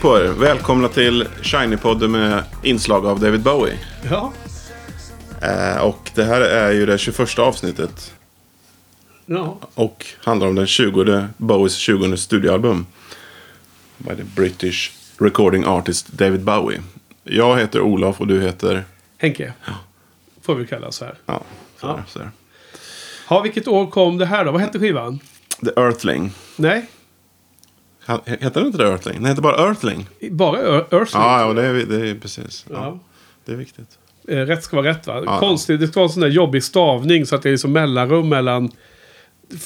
På er! Välkomna till Shiny-podden med inslag av David Bowie. Ja. Eh, och det här är ju det 21 avsnittet. ja. Och handlar om den 20, Bowies 20 studioalbum. By the British recording artist David Bowie. Jag heter Olof och du heter... Henke. Får vi kalla oss här. Ja, så Ja. så där. Ja, vilket år kom det här då? Vad hette skivan? The Earthling. Nej, Heter den inte The Earthling? Den heter bara Earthling. bara Ear- Earthling. Ja, ja det, är, det är precis. Ja, Ja. Det är viktigt. Eh, Rätt ska vara rätt va? Ja. Konstigt, det ska vara en sån där jobbig stavning så att det är liksom mellanrum mellan...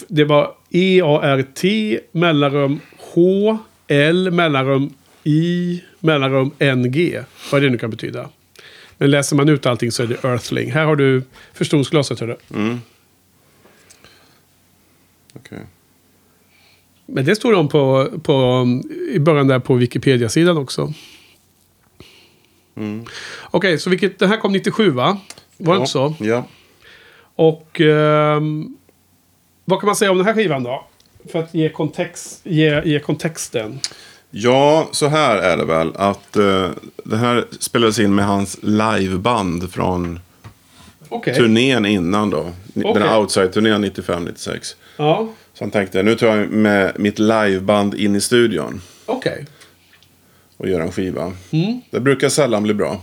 Det var E-A-R-T, mellanrum H, L, mellanrum I, mellanrum N-G. Vad det nu kan betyda. Men läser man ut allting så är det Earthling. Här har du förstoringsglaset hörru. Mm. Okej. Men det står om på, på, i början där på Wikipedia-sidan också. Mm. Okej, så vilket, den här kom 97 va? Var det inte så? Ja. Och ehm, vad kan man säga om den här skivan då? För att ge, kontext, ge, ge kontexten. Ja, så här är det väl. Att uh, det här spelades in med hans liveband från Okej. turnén innan då. Den Okej. här outside-turnén 95-96. Ja, Så han tänkte, nu tar jag med mitt liveband in i studion okej. och gör en skiva. Mm. Det brukar sällan bli bra.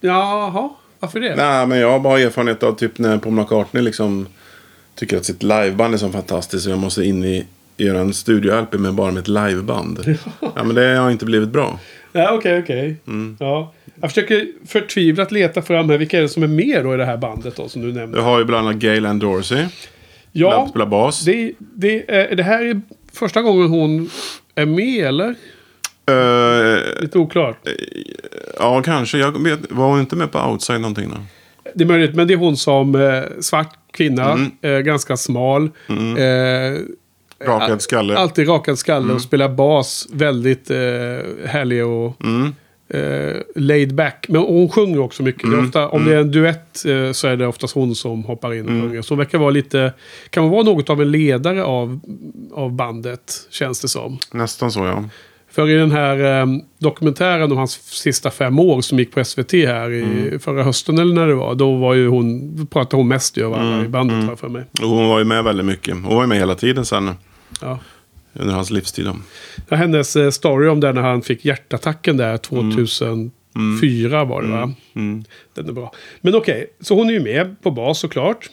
Jaha, varför det? Nej, men jag har bara erfarenhet av typ när Paul McCartney liksom tycker att sitt liveband är så fantastiskt så jag måste in i göra en studio-LP med bara mitt liveband. ja, men det har inte blivit bra. Ja, okej, okej. Mm. Ja. Jag försöker förtvivlat leta fram här. Vilka är det som är med då i det här bandet då som du nämnde? Du har ju bland annat Gail Ann Dorsey. Ja, Spelar bas. det, det, det här är första gången hon är med, eller? Eh, Lite oklart. ja, kanske. Jag vet, var hon inte med på Outside någonting då? Det är möjligt, men det är hon som eh, svart kvinna, Mm. eh, ganska smal. Eh, Rakad skalle. alltid rakad skalle och spelar bas. Väldigt eh, härlig och Mm. Eh, laid back. Men hon sjunger också mycket. Det är ofta, om det är en duett eh, så är det oftast hon som hoppar in och sjunger. Så hon verkar vara lite, kan vara något av en ledare av, av bandet, känns det som. Nästan så ja. För i den här eh, dokumentären om hans sista fem år som gick på SVT här i förra hösten eller när det var. Då var ju hon, pratade hon mest ju av alla i bandet mm. för mig. Och hon var ju med väldigt mycket. Hon var ju med hela tiden sen. Ja. Under hans livstid. Ja, hennes eh, story om det när han fick hjärtattacken där 2004 var det va? Mm. Den är bra. Men okej, så hon är ju med på bas såklart.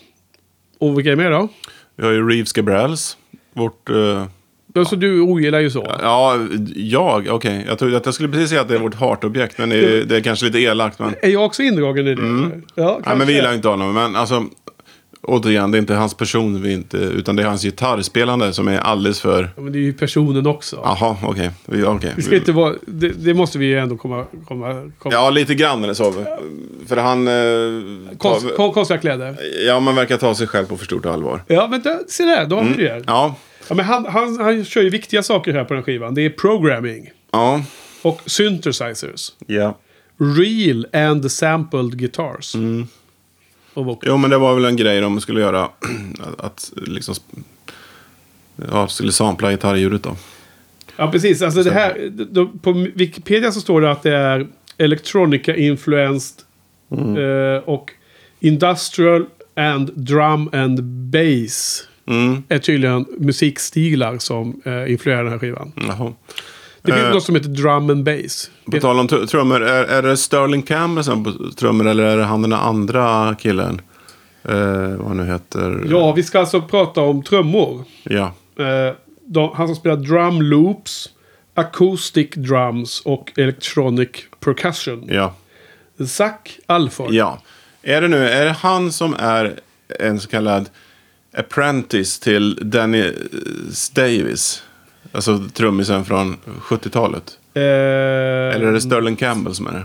Och vilka är med då? Vi har ju Reeves Gabrels. Vårt... eh, Alltså du ogillar ju så. ja, jag? Okej. Jag trodde att jag skulle precis säga att det är vårt hatobjekt. Men det är, det är kanske lite elakt. Men, Är jag också indragen i det? Ja, Mm. nej, men vi gillar inte honom. Men alltså... Återigen, det är inte hans person vi inte... Utan det är hans gitarrspelande som är alldeles för... Ja, men det är ju personen också. Jaha, okej. Ska inte vara, det, det måste vi ju ändå komma... komma, komma. Ja, lite grann eller så. För han... eh, Konst, kon, konstiga kläder. Ja, man verkar ta sig själv på för stort allvar. Ja, men se där, då har vi det. Ja, Ja, men han, han, han kör ju viktiga saker här på den skivan. Det är programming ja, och synthesizers. ja. Real and sampled guitars. Mm. Vocal. Jo, men det var väl en grej de skulle göra. Att, att liksom... Ja, skulle sampla gitarrljudet då. Ja, precis. Alltså det här, då, på Wikipedia så står det att det är electronica-influenced Mm. eh, och industrial and drum and bass Mm, är tydligen musikstilar som eh, influerar den här skivan. jaha. Det finns Eh, något som heter drum and bass. På tal om tr- trummor, är, är det Sterling Campbell som på trummor eller är det han den andra killen? Eh, vad han nu heter? Ja, vi ska alltså prata om trummor. Ja. Eh, de, han som spelar drum loops, acoustic drums och electronic percussion. Ja. Zack Alford. Ja. Är det nu, är det han som är en så kallad apprentice till Danny eh, Davis? Alltså trummisen från 70-talet. Eh, Eller är det Sterling Campbell som är det?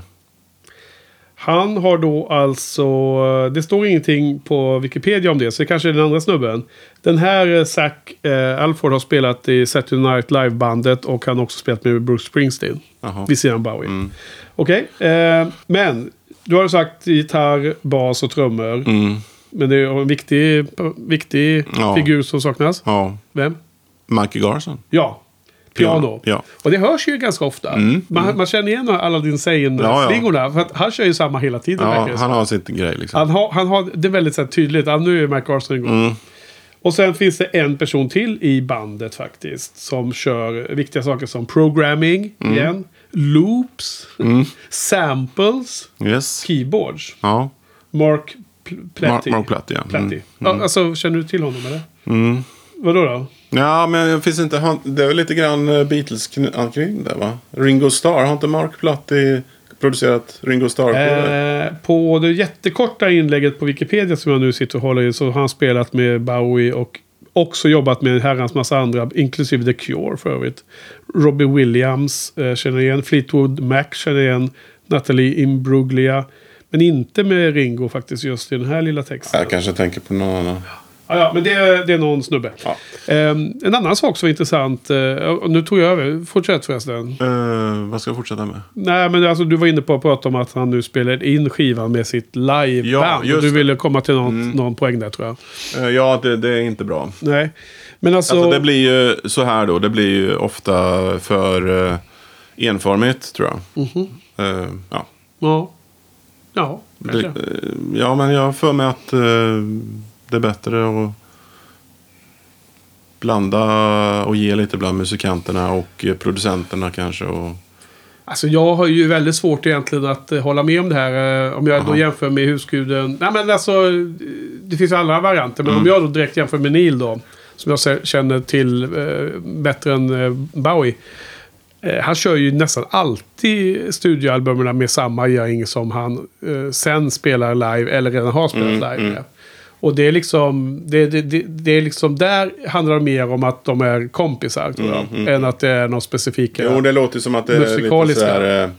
Han har då alltså, det står ingenting på Wikipedia om det, så det kanske är den andra snubben. Den här eh, Zack eh, Alford har spelat i Saturday Night Live-bandet och han har också spelat med Bruce Springsteen. Jaha. Vid sidan Bowie. Okej, eh, men du har sagt gitarr, bas och trummor. Mm. Men det är en viktig, viktig Ja. figur som saknas. Ja. Vem? Mikey Garson. Ja. piano. Ja. Och det hörs ju ganska ofta. Man, man känner igen Aladdin Ja, ja. Sane-slingorna. För att han kör ju samma hela tiden. Ja, han har sin grej liksom. Han har, han har det är väldigt så här, tydligt. Ja, nu är Mike Carson igång. Mm. Och sen finns det en person till i bandet faktiskt. Som kör viktiga saker som programming Mm. igen. Loops. Samples. Yes. Keyboards. Ja. Mark Pl- Platty. Mark, Mark Platt, ja. Platty. Mm. Ja, alltså, känner du till honom eller? Mm. Vadå då? Ja, men det finns inte... han- Det är väl lite grann eh, Beatles-anknytning där va? Ringo Starr. Har inte Mark Platti producerat Ringo Starr? Eh, på det jättekorta inlägget på Wikipedia som jag nu sitter och håller i så har han spelat med Bowie och också jobbat med en herrans massa andra, inklusive The Cure för övrigt. Robbie Williams eh, känner igen, Fleetwood Mac känner igen, Natalie Imbruglia. Men inte med Ringo faktiskt just i den här lilla texten. Jag kanske tänker på någon annan. Ja, ja, men det, är- det är någon snubbe. Ja. Ehm, en annan sak som var intressant, och nu tog jag över, fortsätt förresten. Eh, vad ska jag fortsätta med? Nej, men alltså, du var inne på att prata om att han nu spelar in skivan med sitt liveband. Ja, och du ville komma till något, någon poäng där tror jag. Eh, ja, det, det är inte bra. Nej, men alltså... Alltså det blir ju så här då. Det blir ju ofta för uh, enformigt tror jag. Mhm. Eh, ja. Ja, ja kanske. ja, men jag har för mig att det är bättre att blanda och ge lite bland musikanterna och producenterna kanske. Och, Alltså jag har ju väldigt svårt egentligen att eh, hålla med om det här. eh, om jag då Jaha. jämför med husguden. Nej men alltså, eh, det finns ju alla varianter. Men Mm. om jag då direkt jämför med Neil då. Som jag känner till bättre än Bowie. Han kör ju nästan alltid studioalbumen med samma gäng som han sen spelar live eller redan har spelat Mm, live mm. Och det är liksom, det, det, det, det är liksom, där handlar det mer om att de är kompisar tror jag. Mm, mm. Än att det är något specifika. Jo, det låter som att det är lite sådär,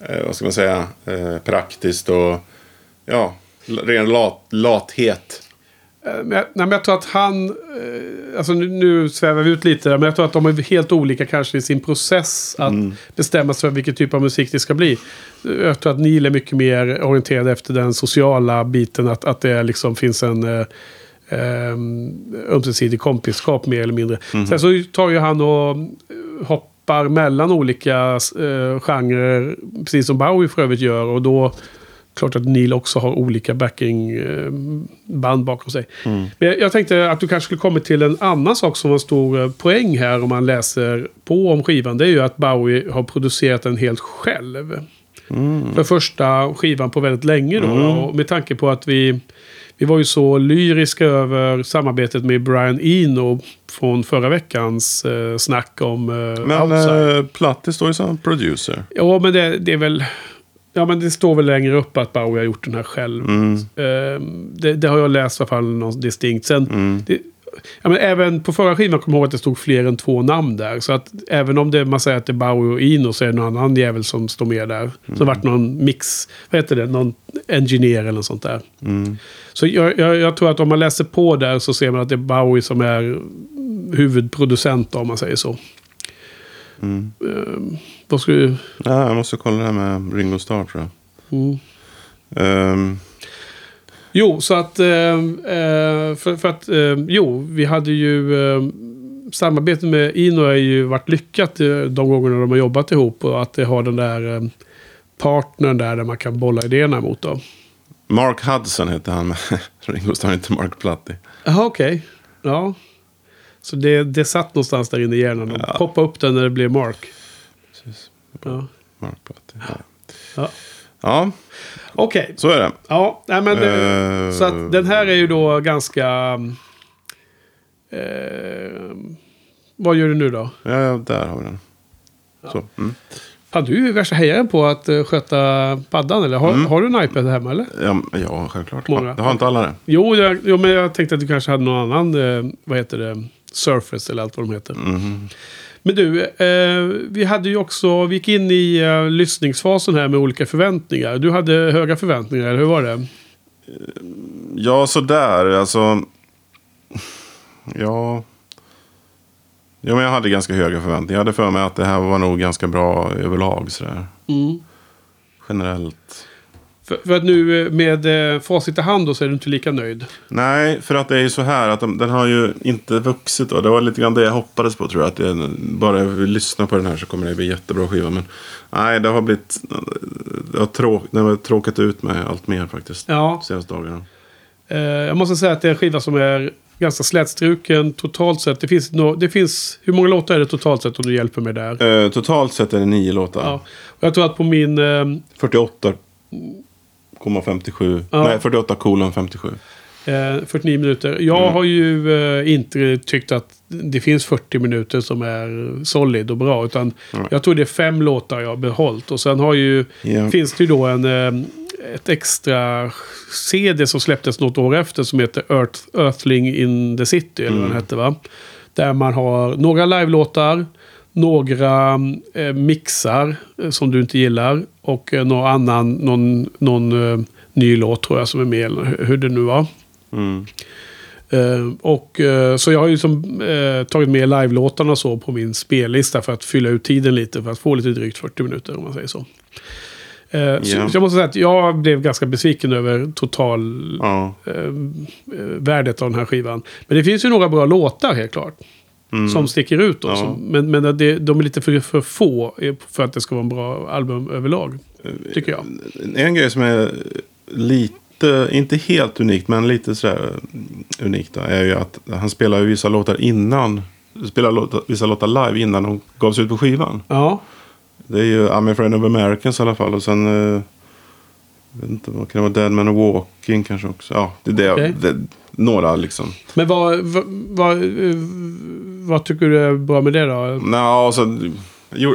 eh, eh, vad ska man säga, eh, praktiskt och ja, ren lat, lathet. Eh, Men jag, jag tror att han... eh, Alltså nu, nu svävar vi ut lite där, men jag tror att de är helt olika kanske i sin process att bestämma sig för vilken typ av musik det ska bli. Jag tror att Neil är mycket mer orienterad efter den sociala biten, att, att det liksom finns en eh, eh, ömsesidig kompisskap mer eller mindre. Sen så tar ju han och hoppar mellan olika eh, genrer, precis som Bowie för övrigt gör. Och då klart att Neil också har olika backingband bakom sig. Men jag, jag tänkte att du kanske skulle komma till en annan sak som var en stor eh, poäng här om man läser på om skivan. Det är ju att Bowie har producerat den helt själv. För första skivan på väldigt länge då. Och med tanke på att vi, vi var ju så lyriska över samarbetet med Brian Eno från förra veckans eh, snack om eh, Men eh, Platti står ju som producer. Ja, men det, det är väl... Ja, men det står väl längre upp att Bowie har gjort den här själv. Ehm, det, det har jag läst i alla fall något distinkt. Sen, det, ja, men även på förra skivan kommer jag ihåg att det stod fler än två namn där. Så att även om det, man säger att det är Bowie och Ino så är det någon annan jävel som står med där. Så det har varit någon mix, vad heter det, någon engineer eller något sånt där. Så jag, jag, jag tror att om man läser på där så ser man att det är Bowie som är huvudproducent om man säger så. Ehm, vad skulle du... Ja, jag måste kolla det här med Ringo Starr tror jag. Mm. Ehm, Jo, så att... Eh, eh, för, för att... Eh, jo, vi hade ju... Eh, samarbetet med Ino har ju varit lyckat eh, de gångerna de har jobbat ihop. Och att det har den där eh, partnern där, där man kan bolla idéerna mot. Då. Mark Hudson heter han Ringo Starr, inte Mark Platti. Jaha, okej. Ja. Så det, det satt någonstans där inne i hjärnan. Ja. poppa upp den när det blev Mark. Precis. Ja. Mark. Ja. Ja. ja, Okej. så är det. Ja, nej men... Eh, Så att den här är ju då ganska... Eh, vad gör du nu då? Ja, ja, där har vi den. Så. Mm. Fan, du är ju värsta hejaren på att uh, sköta paddan, eller? Har, har du en iPad hemma, eller? Ja, ja, självklart. Många. Det har inte alla det. Jo, jag, jo, men jag tänkte att du kanske hade någon annan, vad heter det, Surface eller allt vad de heter. Mhm. Men du, eh, vi hade ju också, vi gick in i uh, lyssningsfasen här med olika förväntningar. Du hade höga förväntningar, eller hur var det? Ja, sådär. Alltså... Ja... Ja, men jag hade ganska höga förväntningar. Jag hade för mig att det här var nog ganska bra överlag. Sådär. Mm. Generellt. För, för att nu eh, med eh, facit i hand då så är du inte lika nöjd. Nej, för att det är ju så här att de, den har ju inte vuxit. Då. Det var lite grann det jag hoppades på tror jag. Att det, bara jag vill lyssna på den här så kommer det bli jättebra skiva. Men nej, det har blivit... Det har, tråk, det har tråkat ut mig allt mer faktiskt. Ja. De senaste dagarna. Eh, jag måste säga att det är en skiva som är ganska slätstruken totalt sett. Det finns, no, det finns... Hur många låtar är det totalt sett om du hjälper mig där? Eh, totalt sett är det nio låtar. Ja. Och jag tror att på min... Eh, 48,57. Ja. Nej, 48 kolon 57. Eh, 49 minuter. Jag Mm. har ju eh, inte tyckt att det finns 40 minuter som är solid och bra. Utan jag tror det är fem låtar jag har behållit. Och sen har ju, Ja. finns det ju då en, eh, ett extra CD som släpptes något år efter som heter Earth, Earthling in the City. Eller vad den hette va? Där man har några live-låtar. Några eh, mixar eh, som du inte gillar. Och eh, någon annan, någon, någon ny låt tror jag som är med. Hur- det nu var. Mm. Eh, och, eh, så jag har ju som, eh, tagit med live-låtarna så på min spellista för att fylla ut tiden lite. För att få lite drygt 40 minuter om man säger så. Eh, så, så jag måste säga att jag blev ganska besviken över total värdet av den här skivan. Men det finns ju några bra låtar helt klart. Mm. Som sticker ut då. Ja. Som, men men det, de är lite för, för få för att det ska vara en bra album överlag. Tycker jag. En grej som är lite, inte helt unikt, men lite sådär unikt då, är ju att han spelar vissa låtar innan. Spelar låtar, vissa låtar live innan de gavs ut på skivan. Ja, Det är ju I'm a friend of Americans i alla fall. Och sen... Jag vet inte, vad kan det vara? Dead Man Walking kanske också. Ja, det är det, Okej. det några liksom. men vad, vad, vad, vad tycker du är bra med det då? Nå, alltså,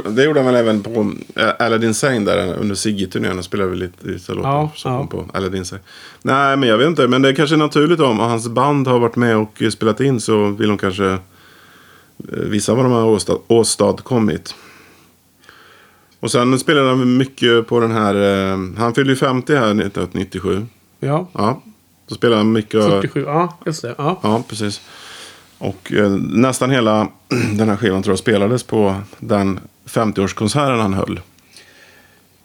det gjorde han väl även på eh, Aladdin Sane där under Sigge-turnén. Han spelade väl lite vissa låtar Ja, ja. på Aladdin Sane. Nej, men jag vet inte. Men det är kanske naturligt om hans band har varit med och spelat in så vill de kanske eh, visa vad de har åstad, åstadkommit. Och sen spelade han mycket på den här, eh, han fyllde ju 50 här 1997. Ja, Ja, då spelade han mycket. 47. Ja, just det. Ja. Ja, precis. Och eh, nästan hela den här skivan tror jag spelades på den 50-årskonserten han höll.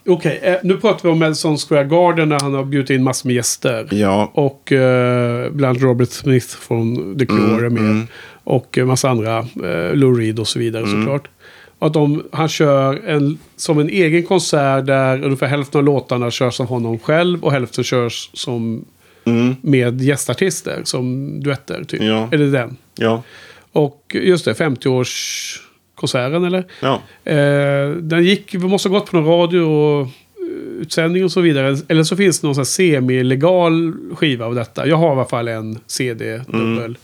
Okej, eh, nu pratar vi om Madison Square Garden där han har bjudit in massor med gäster. Ja, Och eh, bland Robert Smith från The Cure är med. Och en massa andra, eh, Lou Reed och så vidare såklart. Att de, han kör en, som en egen konsert där ungefär hälften av låtarna körs av honom själv och hälften körs som mm, med gästartister som duetter. Typ. Ja. Är det den? ja, Och just det, 50-årskonserten eller? ja. Eh, den gick, vi måste ha gått på någon radio och utsändning och så vidare. Eller så finns det någon semi-legal skiva av detta. Jag har i alla fall en CD-dubbel. Mm.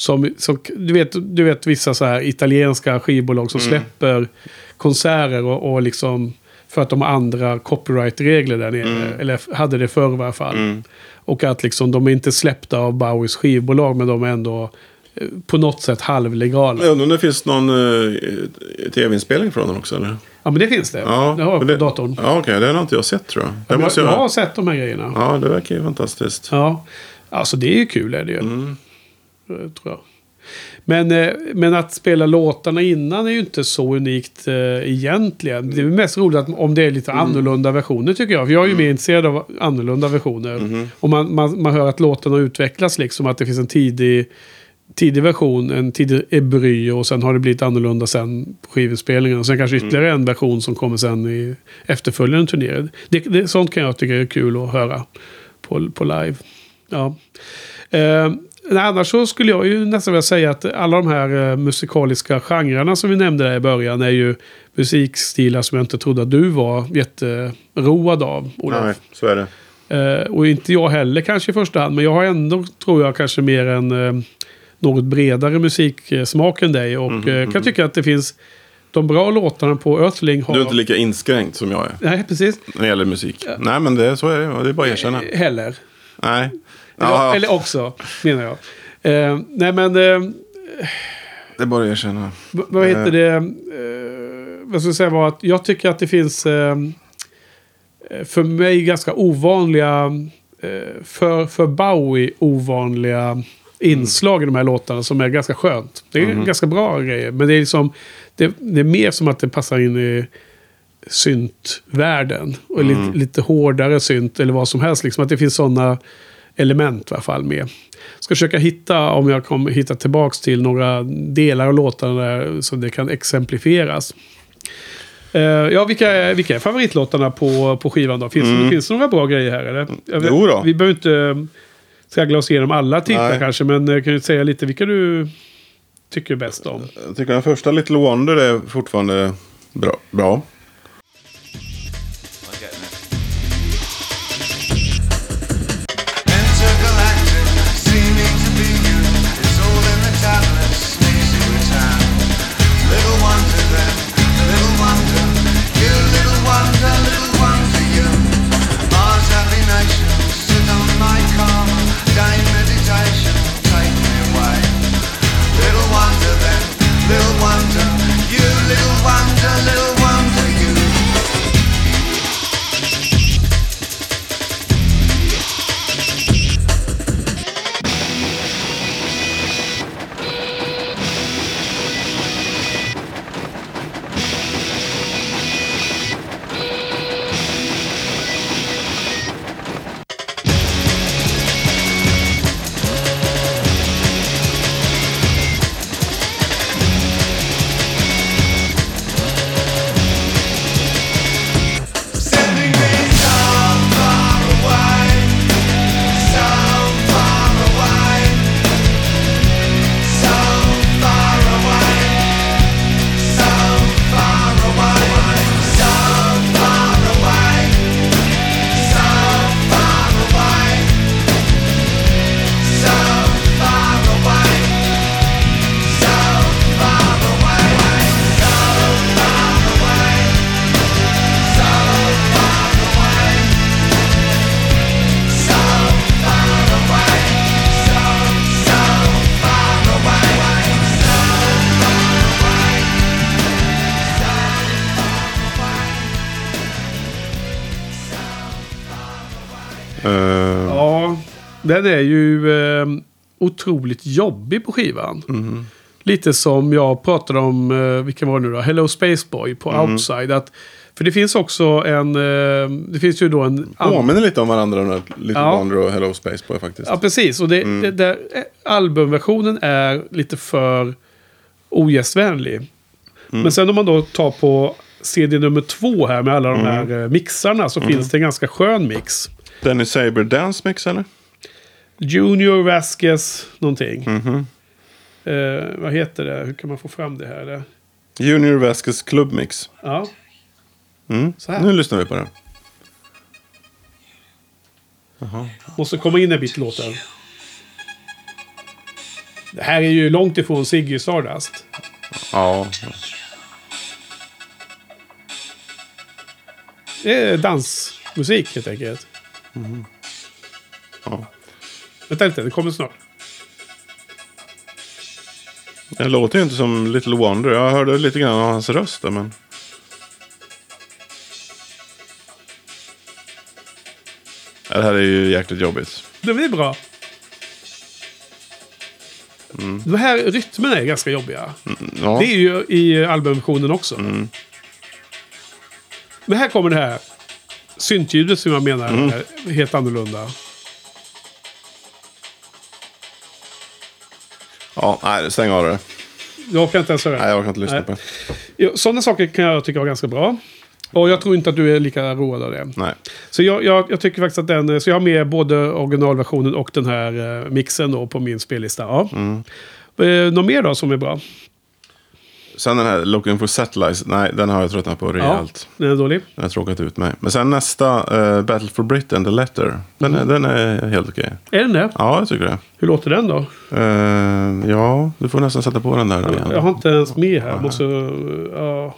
Som, som, du, vet, du vet vissa så här italienska skivbolag som Mm. släpper konserter och, och liksom... För att de har andra copyright-regler där nere. Eller hade det förr i alla fall. Mm. Och att liksom de är inte släppta av Bowies skivbolag men de är ändå eh, på något sätt halvlegala. Jag undrar om det finns någon eh, tv-inspelning från den också eller? Ja men det finns det. Ja, det har jag på datorn. Ja, okej. Den har inte jag sett tror jag. Det Jag, jag jag... har sett de här grejerna. Ja. Ja, det verkar ju fantastiskt. Alltså det är ju kul är det ju. Mm. Eh, Tror jag. Men, eh, men att spela låtarna innan är ju inte så unikt eh, egentligen. Det är mest roligt att, om det är lite Mm. annorlunda versioner tycker jag. För jag är ju mer intresserad av annorlunda versioner. Mm-hmm. Och man, man, man hör att låtarna utvecklas liksom. Att det finns en tidig, tidig version, en tidig embryo och sen har det blivit annorlunda sen på skivinspelningen. Och sen kanske Mm. ytterligare en version som kommer sen i efterföljande turnéer. Det, det, sånt kan jag tycka är kul att höra på, på live. Ja. Eh, annars så skulle jag ju nästan vilja säga att alla de här eh, musikaliska genrerna som vi nämnde där i början är ju musikstilar som jag inte trodde att du var jätteroad av, Olof. Nej, så är det. Eh, och inte jag heller kanske i första hand, men jag har ändå, tror jag, kanske mer en eh, något bredare musiksmak än dig. Och eh, kan tycka att det finns de bra låtarna på Earthling har... Du är inte lika inskränkt som jag är Nej, precis. när det gäller musik. Nej, men det, så är det. Det är bara att erkänna. Heller. Nej. Eller, Ja, eller också, menar jag. Eh, nej, men... Eh, det är bara att erkänna. Vad heter det? Eh, vad ska jag säga var att jag tycker att det finns eh, eh, för mig ganska ovanliga, eh, för, för Bowie ovanliga inslag i de här låtarna som är ganska skönt. Det är ganska bra grejer. Men det är liksom, det, det är mer som att det passar in i syntvärlden. Och lite, lite hårdare synt eller vad som helst. Liksom, att det finns sådana element i alla fall med. Ska försöka hitta, om jag kommer hitta tillbaks till några delar av låtarna där, så det kan exemplifieras. Eh, ja, vilka är, vilka är favoritlåtarna på, på skivan då? Finns, det, finns det några bra grejer här eller? Jo då. Vi behöver inte eh, traggla oss igenom alla titlar kanske, men eh, kan du säga lite vilka du tycker bäst om? Jag tycker den första Little Wonder är fortfarande bra. bra. Den är ju eh, otroligt jobbig på skivan. Lite som jag pratade om, eh, vilken var det nu då? Hello Space Boy på Outside. Att, för det finns också en, eh, det finns ju då en... Påminner lite om varandra, de där Little Ja. Wonder och Hello Space Boy faktiskt. Ja, precis. Och det, det, där, eh, albumversionen är lite för ogästvänlig. Men sen om man då tar på CD nummer två här med alla de här eh, mixarna så finns det en ganska skön mix. Denny Saber Dance Mix eller? Junior Vasquez någonting. Eh, vad heter det? Hur kan man få fram det här? Junior Vasquez Club Mix. Ja, Mm. Nu lyssnar vi på den. måste komma in en bit i låten. Det här är ju långt ifrån Ziggy Stardust. Ja. Det är dansmusik helt enkelt. ja. Vänta lite, det kommer snart. Det låter ju inte som Little Wonder. Jag hörde lite grann av hans röst där, men... Det här är ju jäkligt jobbigt. Det blir bra. De här rytmerna är ganska jobbiga. Ja. Det är ju i albumversionen också. Men här kommer det här syntljudet som jag menar är helt annorlunda. Ja, nej, stäng av det. Jag orkar inte ens höra Nej, jag orkar inte lyssna på det. Sådana saker kan jag tycka var ganska bra. Och jag tror inte att du är lika road av det. Nej. Så jag, jag, jag tycker faktiskt att den... Så jag har med både originalversionen och den här eh, mixen då på min spellista. Ja. Eh, något mer då som är bra? Sen den här Looking for Satellites. Nej, den har jag tröttnat på rejält. Ja, den är dålig. Den har tråkat ut mig. Men sen nästa, eh, Battle for Britain, The Letter. Den, är, den är helt okej. Är den det? Ja, jag tycker det. Hur låter den då? Eh, ja, du får nästan sätta på den där igen. Jag har inte ens med här. Måste, ja.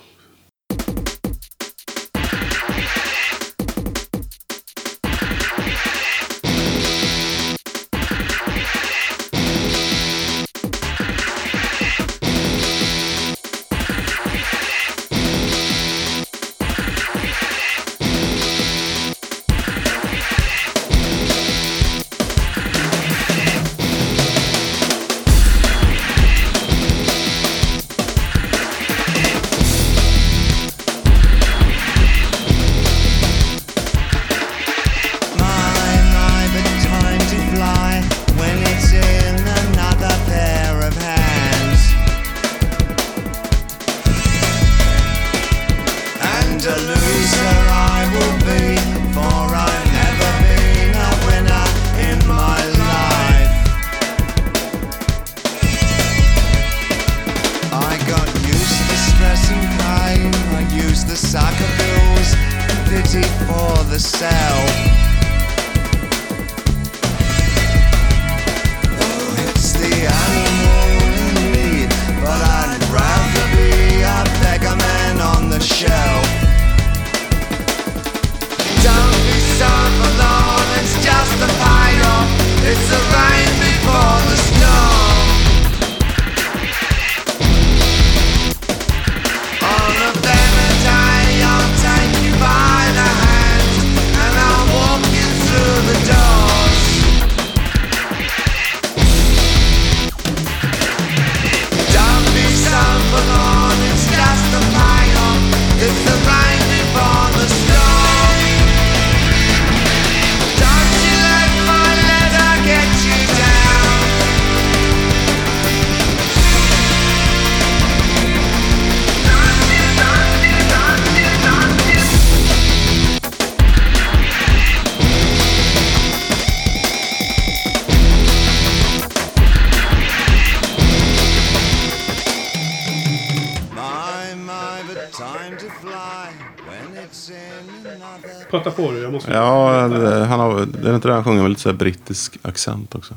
Ja, det, han har, det är inte det han sjunger med lite så brittisk accent också.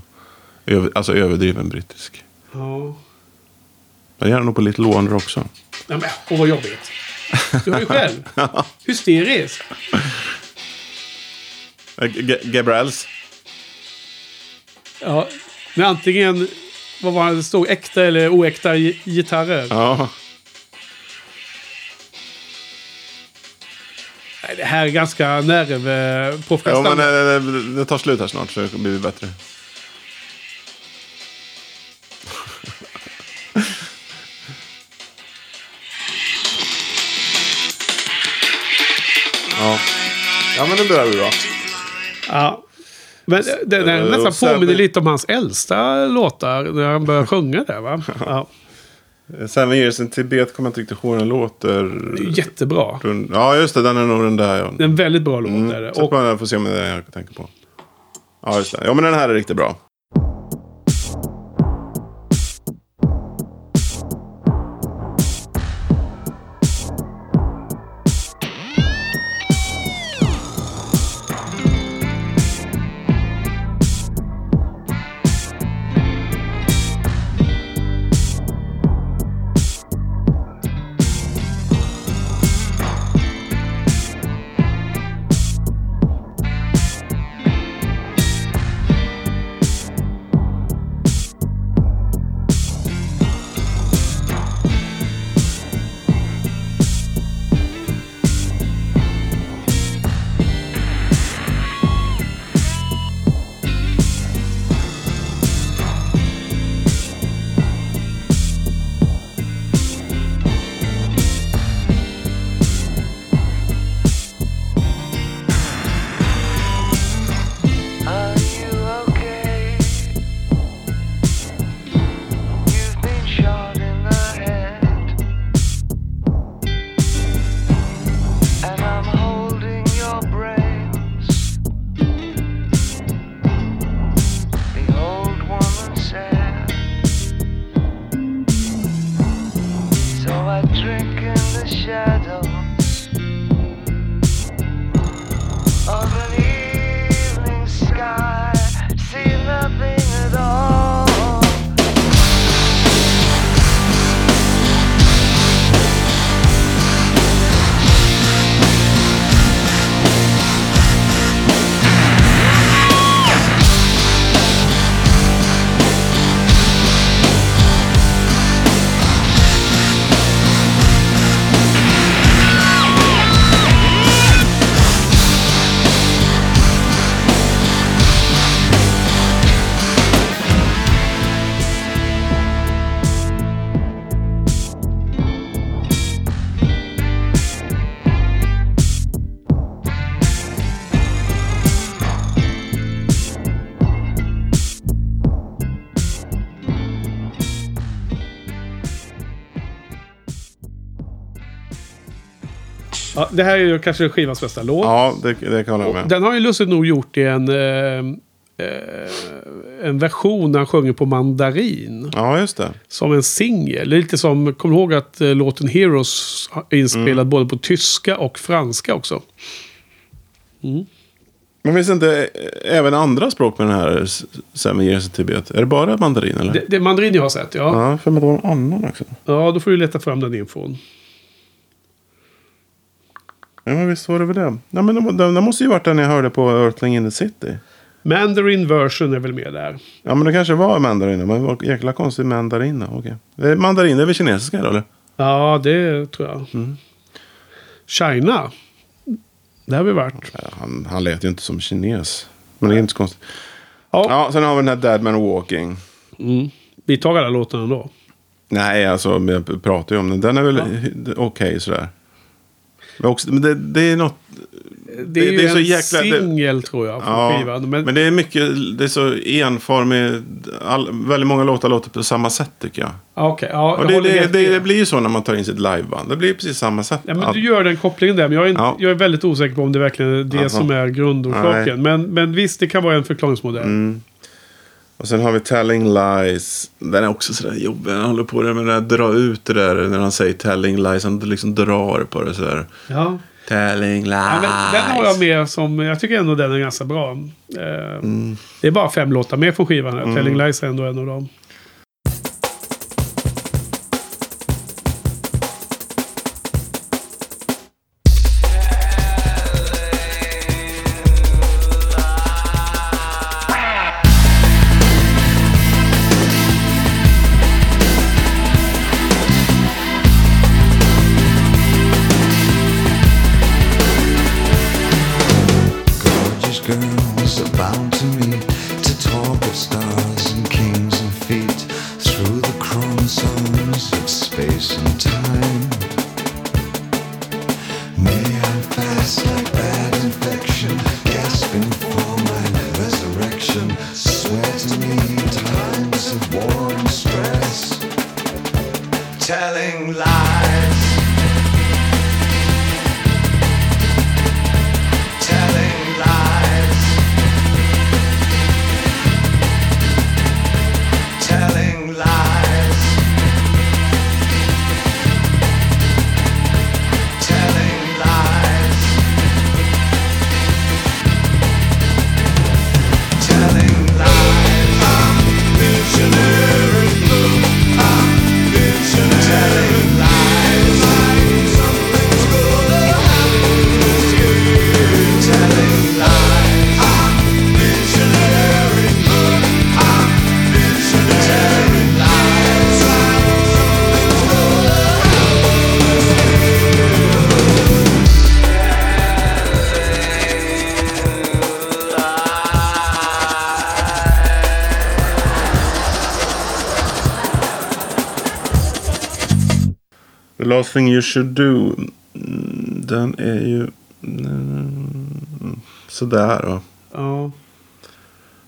Över, alltså överdriven brittisk. Ja. Jag gör det nog på Little Wonder också. Nej, men, åh, vad jobbigt. Du har ju själv. Hysterisk. Äh, G- Gabriels. Ja. Men antingen, vad var det, det stod äkta eller oäkta gi- gitarrer. Ja. Nej, Det här är ganska nervpåfrestande. ja, men eh, det, det tar slut här snart så det blir bättre. ja. ja, men det börjar bli bra. Ja. Men den, den Eh, nästan påminner lite om hans äldsta låtar när han börjar sjunga där va? Ja. Seven years in Tibet kommer jag inte riktigt ihåg hur den låter. Jättebra. Ja, just det. Den är nog den där. Ja. Det är en väldigt bra låt. är det. Sätt Och den, får se om det är den jag tänker på. Ja, just det. Ja, men den här är riktigt bra. Det här är ju kanske skivans bästa låt. Ja, det, det kan jag hålla med. Den har ju lustigt nog gjort i en, eh, eh, en version där han sjunger på mandarin. Ja, just det. Som en singel. Lite som, kom ihåg att eh, låten Heroes är inspelad Mm. både på tyska och franska också. Men finns det inte eh, även andra språk med den här Seven Years in Tibet? Är det bara mandarin eller? Det, det är mandarin jag har sett, ja. Ja, för mig det var en annan också. Ja, då får du leta fram den infon. Ja, men visst var det väl det. Ja, men den, den, måste ju varit den jag hörde på Earthling in the City. Mandarin version är väl med där. Ja, men det kanske var mandarin. Men var jäkla konstig mandarin. är mandarin, det är väl kinesiska då, eller? Ja, det tror jag. Mm. China. Det har vi varit. Ja, Han, han lät ju inte som kines. Men det är inte så konstigt. Ja, Ja, sen har vi den här Dead Man Walking. mm. vi tar alla låtarna ändå. Nej, alltså jag pratar ju om den. Den är väl okej sådär. Men, också, men det, det är något... Det är Det- det är så jäkla- singel tror jag. Från Ja, skivan. men, Men, det är mycket... Det är så enformigt. All, väldigt många låtar låter på samma sätt tycker jag. ja, okej, ja, Och det, det, det, det blir ju så när man tar in sitt liveband. Det blir precis samma sätt. Ja, men du gör den kopplingen där, men jag är, Ja. jag är väldigt osäker på om det verkligen är det Aha. som är grundorsaken. Men, men visst, det kan vara en förklaringsmodell. Mm. Och sen har vi Telling Lies. Den är också sådär jobbig. Han håller på med det där, dra ut det där när han säger Telling Lies. Han liksom drar på det sådär. Ja. Telling Lies. Ja, men den har jag med som, jag tycker ändå den är ganska bra. Eh, Mm. Det är bara fem låtar med från skivan. här. Telling Lies är ändå en av dem. You should do. Den är ju... mm, Sådär då. Ja.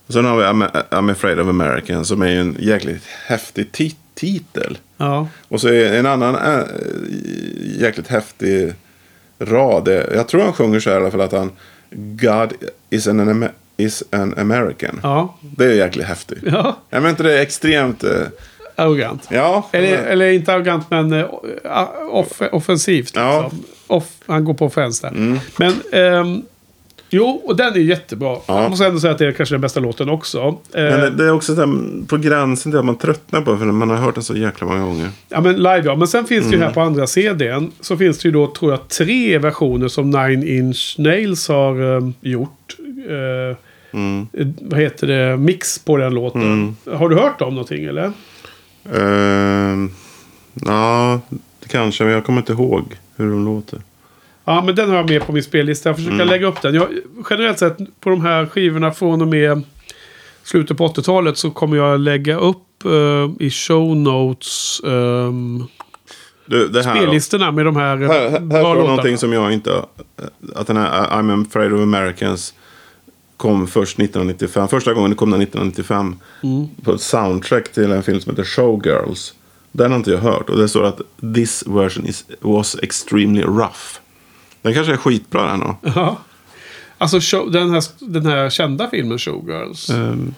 Och sen har vi I'm, afraid of American som är ju en jäkligt häftig ti- titel. Ja. Och så är en annan äh, jäkligt häftig rad. Jag tror han sjunger så här i alla fall att han God is an, Am- is an American. Ja. Det är jäkligt häftigt. Ja. Jag menar inte det är extremt... Arrogant. Ja. Eller, eller inte arrogant, men eh, off, offensivt. Ja. Liksom. Off, han går på offens där. Mm. Men, ehm, jo, och den är jättebra. Ja. Jag måste ändå säga att det är kanske den bästa låten också. Men det, det är också så här, på gränsen till att man tröttnar på det. För man har hört den så jäkla många gånger. Ja, men live ja. Men sen finns det ju Mm. här på andra CDn. Så finns det ju då, tror jag, tre versioner som Nine Inch Nails har eh, gjort. Eh, Mm. eh, vad heter det? Mix på den låten. Har du hört om någonting eller? Uh, ja, kanske. Men jag kommer inte ihåg hur de låter. Ja, men den har jag med på min spellista. Jag försöker Mm. lägga upp den. Jag, generellt sett på de här skivorna från och med slutet på 80-talet så kommer jag lägga upp eh, i show notes ehm, Du, det här då. spellistorna med de här, eh, Här, här, här bra låtarna. någonting som jag inte... Att den här I'm afraid of Americans kom först 1995. Första gången kom den 1995. Mm. På ett soundtrack till en film som heter Showgirls. Den har inte jag hört. Och det står att this version is, was extremely rough. Den kanske är skitbra den då. Ja. Alltså show, den, här, den här kända filmen Showgirls. Ehm,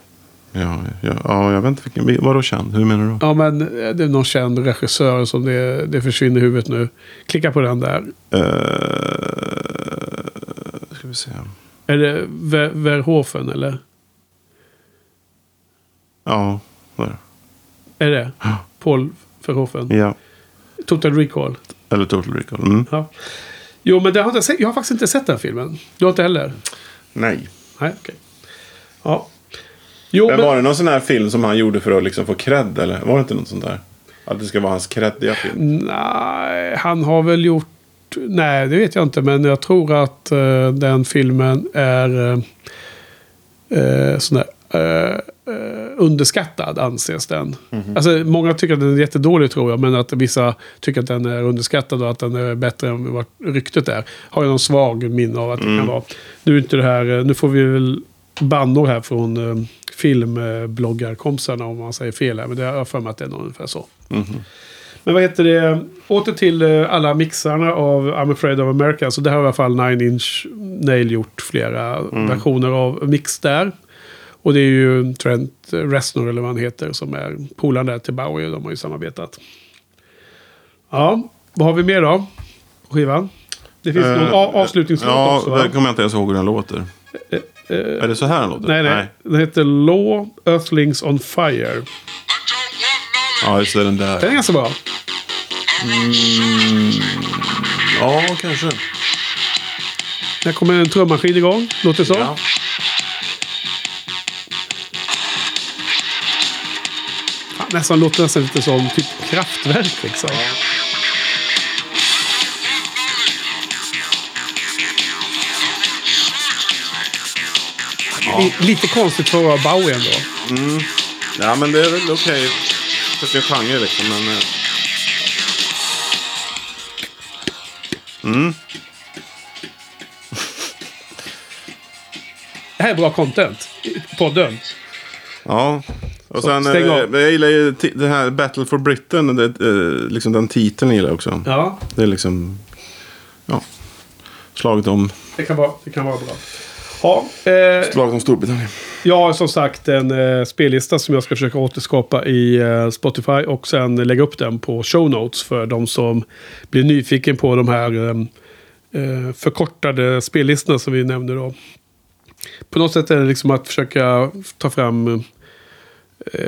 ja, ja, ja, jag vet inte vilken. Vadå känd? Hur menar du? Ja, men eh, det är någon känd regissör som det, det försvinner i huvudet nu. Klicka på den där. Uh, ska vi se. Är det Ver- Verhoeven eller? Ja, där. Är det? Paul Verhoeven? Ja. Total Recall? Eller Total Recall. Mm. Ja. Jo, men det har jag, jag har faktiskt inte sett den filmen. Du har inte heller? Nej. Nej, okej. Ja. Jo, Men men... var det någon sån här film som han gjorde för att liksom få cred? Eller var det inte något sånt där? Att det ska vara hans creddiga film? Nej, han har väl gjort... Nej, det vet jag inte. Men jag tror att eh, den filmen är uh, sån där, eh, underskattad, anses den. Alltså, många tycker att den är jättedålig, tror jag. Men att vissa tycker att den är underskattad och att den är bättre än vad ryktet är. Har jag någon svag minne av att det kan vara. Nu, inte det här, nu får vi väl bannor här från uh, filmbloggarkompisarna om man säger fel här. Men det har jag för mig att det är ungefär så. Men vad heter det? Åter till eh, alla mixarna av I'm afraid of America. Så det här har i alla fall Nine Inch Nail gjort flera versioner av mix där. Och det är ju Trent Reznor eller vad han heter som är polaren där till Bowie. De har ju samarbetat. Ja, vad har vi mer då? På skivan? Det finns någon a- avslutningslåt Eh, Ja, också va? där kommer jag inte ens ihåg hur den låter. är det så här den låter? Nej, nej. Den heter Law Earthlings on Fire. Ja, just det. Den där. Den är ganska bra. Ja, kanske. Här kommer en trummaskin igång. Låter så. Ja. Fan, Nästan låter nästan lite som typ kraftverk liksom. Li- Lite konstigt för att vara Bowie ändå. Ja, men det är väl okej. För sin genre liksom. Men, eh, Det här är bra content. Podden. ja. Och sen, stäng eh, jag gillar ju det här Battle for Britain. Det, eh, liksom den titeln gillar jag också. Ja, Det är liksom... Ja. Slaget om, det kan vara, det kan vara bra. Ja, eh, slaget om Storbritannien. Jag har som sagt en eh, spellista som jag ska försöka återskapa i eh, Spotify och sen lägga upp den på show notes för de som blir nyfiken på de här eh, eh, förkortade spellistorna som vi nämnde då. På något sätt är det liksom att försöka ta fram eh,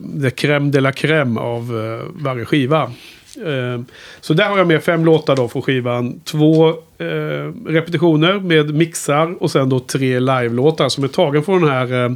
det crème de la crème av eh, varje skiva. Eh, så där har jag med fem låtar då från skivan. Två eh, repetitioner med mixar och sen då tre live-låtar som är tagen från den här, eh,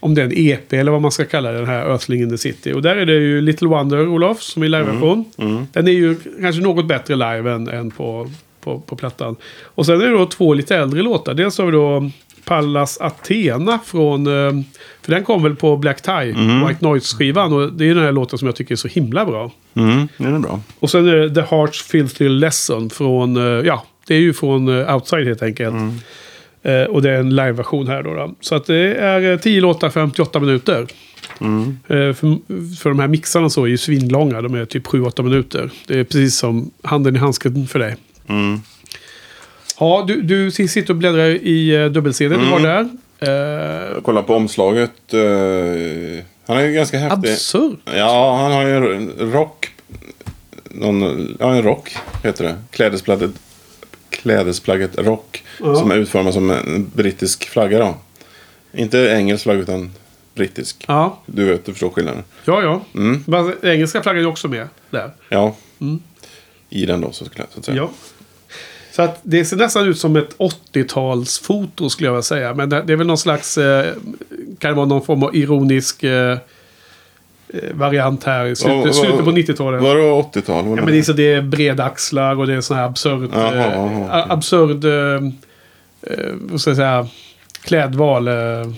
om det är en EP eller vad man ska kalla det, den här Earthling in the City. Och där är det ju Little Wonder, Olof, som är live-version. Den är ju kanske något bättre live än, än på, på, på plattan. Och sen är det då två lite äldre låtar. Dels har vi då Pallas Athena från... eh, För den kom väl på Black Tie, White Noise-skivan. Och det är den här låten som jag tycker är så himla bra. Mm, det är bra. Och sen är det The Heart's Filthy Lesson från... eh, Ja, det är ju från eh, Outside helt enkelt. Eh, och det är en live-version här då, då. Så att det är eh, 10 låtar, 58 minuter. Eh, för, för de här mixarna så är ju svinlånga. De är typ 7-8 minuter. Det är precis som handen i handsken för dig. Mm. Ja, du, du sitter och bläddrar i uh, dubbel-CD du har där. Eh, Jag kollar på omslaget. eh, han är ju ganska häftig. absurd. Ja, han har ju en rock. Någon, ja, en rock heter det. Klädesplagget, klädesplagget rock. Ja. Som är utformad som en brittisk flagga då. Inte engelsk flagga utan brittisk. Ja, Du vet, du förstår skillnaden. ja. ja. Mm. Men engelska flaggan är också med där. Ja. I den då så, så att säga. Ja. Så att det ser nästan ut som ett 80-talsfoto skulle jag vilja säga. Men det, det är väl någon slags... Eh, kan det vara någon form av ironisk eh, eh, variant här i slutet, vad- slutet på 90-talet. Vadå 80-tal? Vad Ja, men det är, så det är breda axlar och det är sån här absurd... Jaha, eh, jaha, okej. absurd... Eh, vad ska jag säga? Klädval.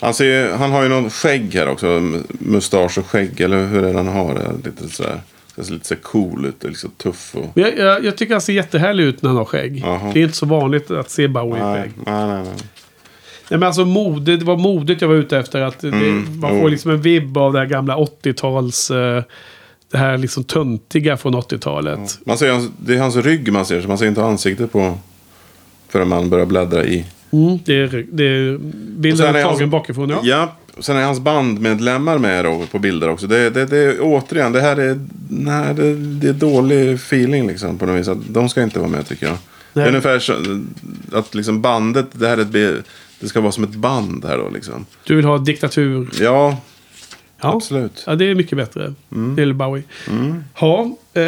Han, ser, han har ju någon skägg här också. Mustasch och skägg. Eller hur är det han har det? Lite sådär. Det ser lite så cool ut. och Liksom tuff och... jag, jag, jag tycker han ser jättehärlig ut när han har skägg. Jaha. Det är inte så vanligt att se Bowie i Nej, skägg. nej, nej. nej. Nej men alltså mode, det var modet jag var ute efter. Att det, Mm, man jo. får liksom en vibb av det här gamla 80-tals... eh, det här liksom töntiga från 80-talet. Man ser hans, det är hans rygg man ser. Så man ser inte ansiktet på, förrän man börjar bläddra i. Mm, det är, det är, bilden är tagen hans- bakifrån, ja. Ja, sen är hans bandmedlemmar med då på bilder också. Det, det, det, återigen, det här är, nej, det, det är dålig feeling liksom på något vis. Att De ska inte vara med tycker jag. Det är ungefär så att liksom bandet, det här är ett, det ska vara som ett band här då liksom. Du vill ha diktatur. Ja, Ja, absolut. ja det är mycket bättre. Mm. Till Bowie. Ja, eh,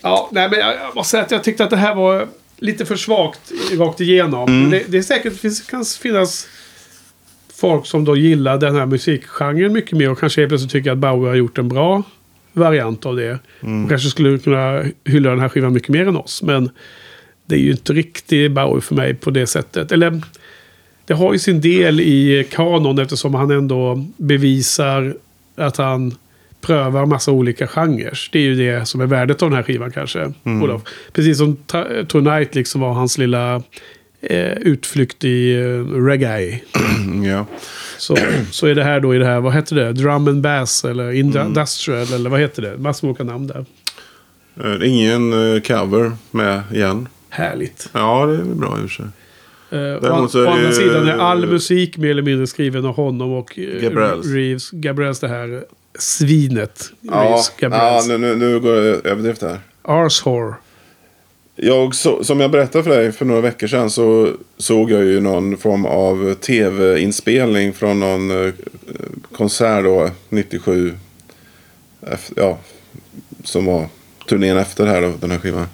ja, nej men jag, jag måste säga att jag tyckte att det här var lite för svagt rakt igenom. Mm. Det, det är säkert, det finns, kan finnas folk som då gillar den här musikgenren mycket mer och kanske helt plötsligt tycker att Bowie har gjort en bra variant av det. Mm. Och kanske skulle kunna hylla den här skivan mycket mer än oss. Men det är ju inte riktigt Bowie för mig på det sättet. Eller det har ju sin del i kanon eftersom han ändå bevisar att han prövar massa olika genrer. Det är ju det som är värdet av den här skivan kanske. Olof. Precis som Tonight liksom var hans lilla utflykt i eh, reggae. Ja. Så, så är det här då i det här, vad heter det? Drum and bass eller industrial eller vad heter det? Massor med olika namn där. Eh, Ingen eh, cover med igen. Härligt. Ja, det är bra i och för sig. Å, Däremot är å andra sidan är all musik mer eller mindre skriven av honom och Gabriels. Reeves. Gabriels det här svinet. Ja, Reeves, ja nu, nu, nu går jag överdrift här. Arshore. Jag, så, som jag berättade för dig för några veckor sedan så såg jag ju någon form av tv-inspelning från någon eh, konsert då, 97. Efter, ja, som var turnén efter här då, den här skivan.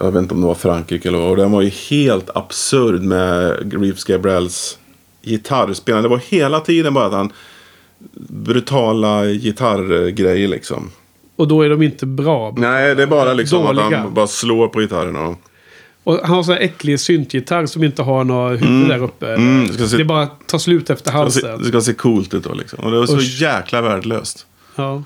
Jag vet inte om det var Frankrike eller vad. Och den var ju helt absurd med Reeves Gabriels gitarrspelande. Det var hela tiden bara att han brutala gitarrgrejer liksom. Och då är de inte bra. Nej, det är bara liksom att Dåliga. han bara slår på gitarren. Och... Han har sån här äcklig syntgitarr som inte har några huvud där uppe. Mm, det se- Det bara tar slut efter Det ska, halsen. se, det ska se coolt ut då liksom. Och det var så Usch. jäkla värdelöst. Ja.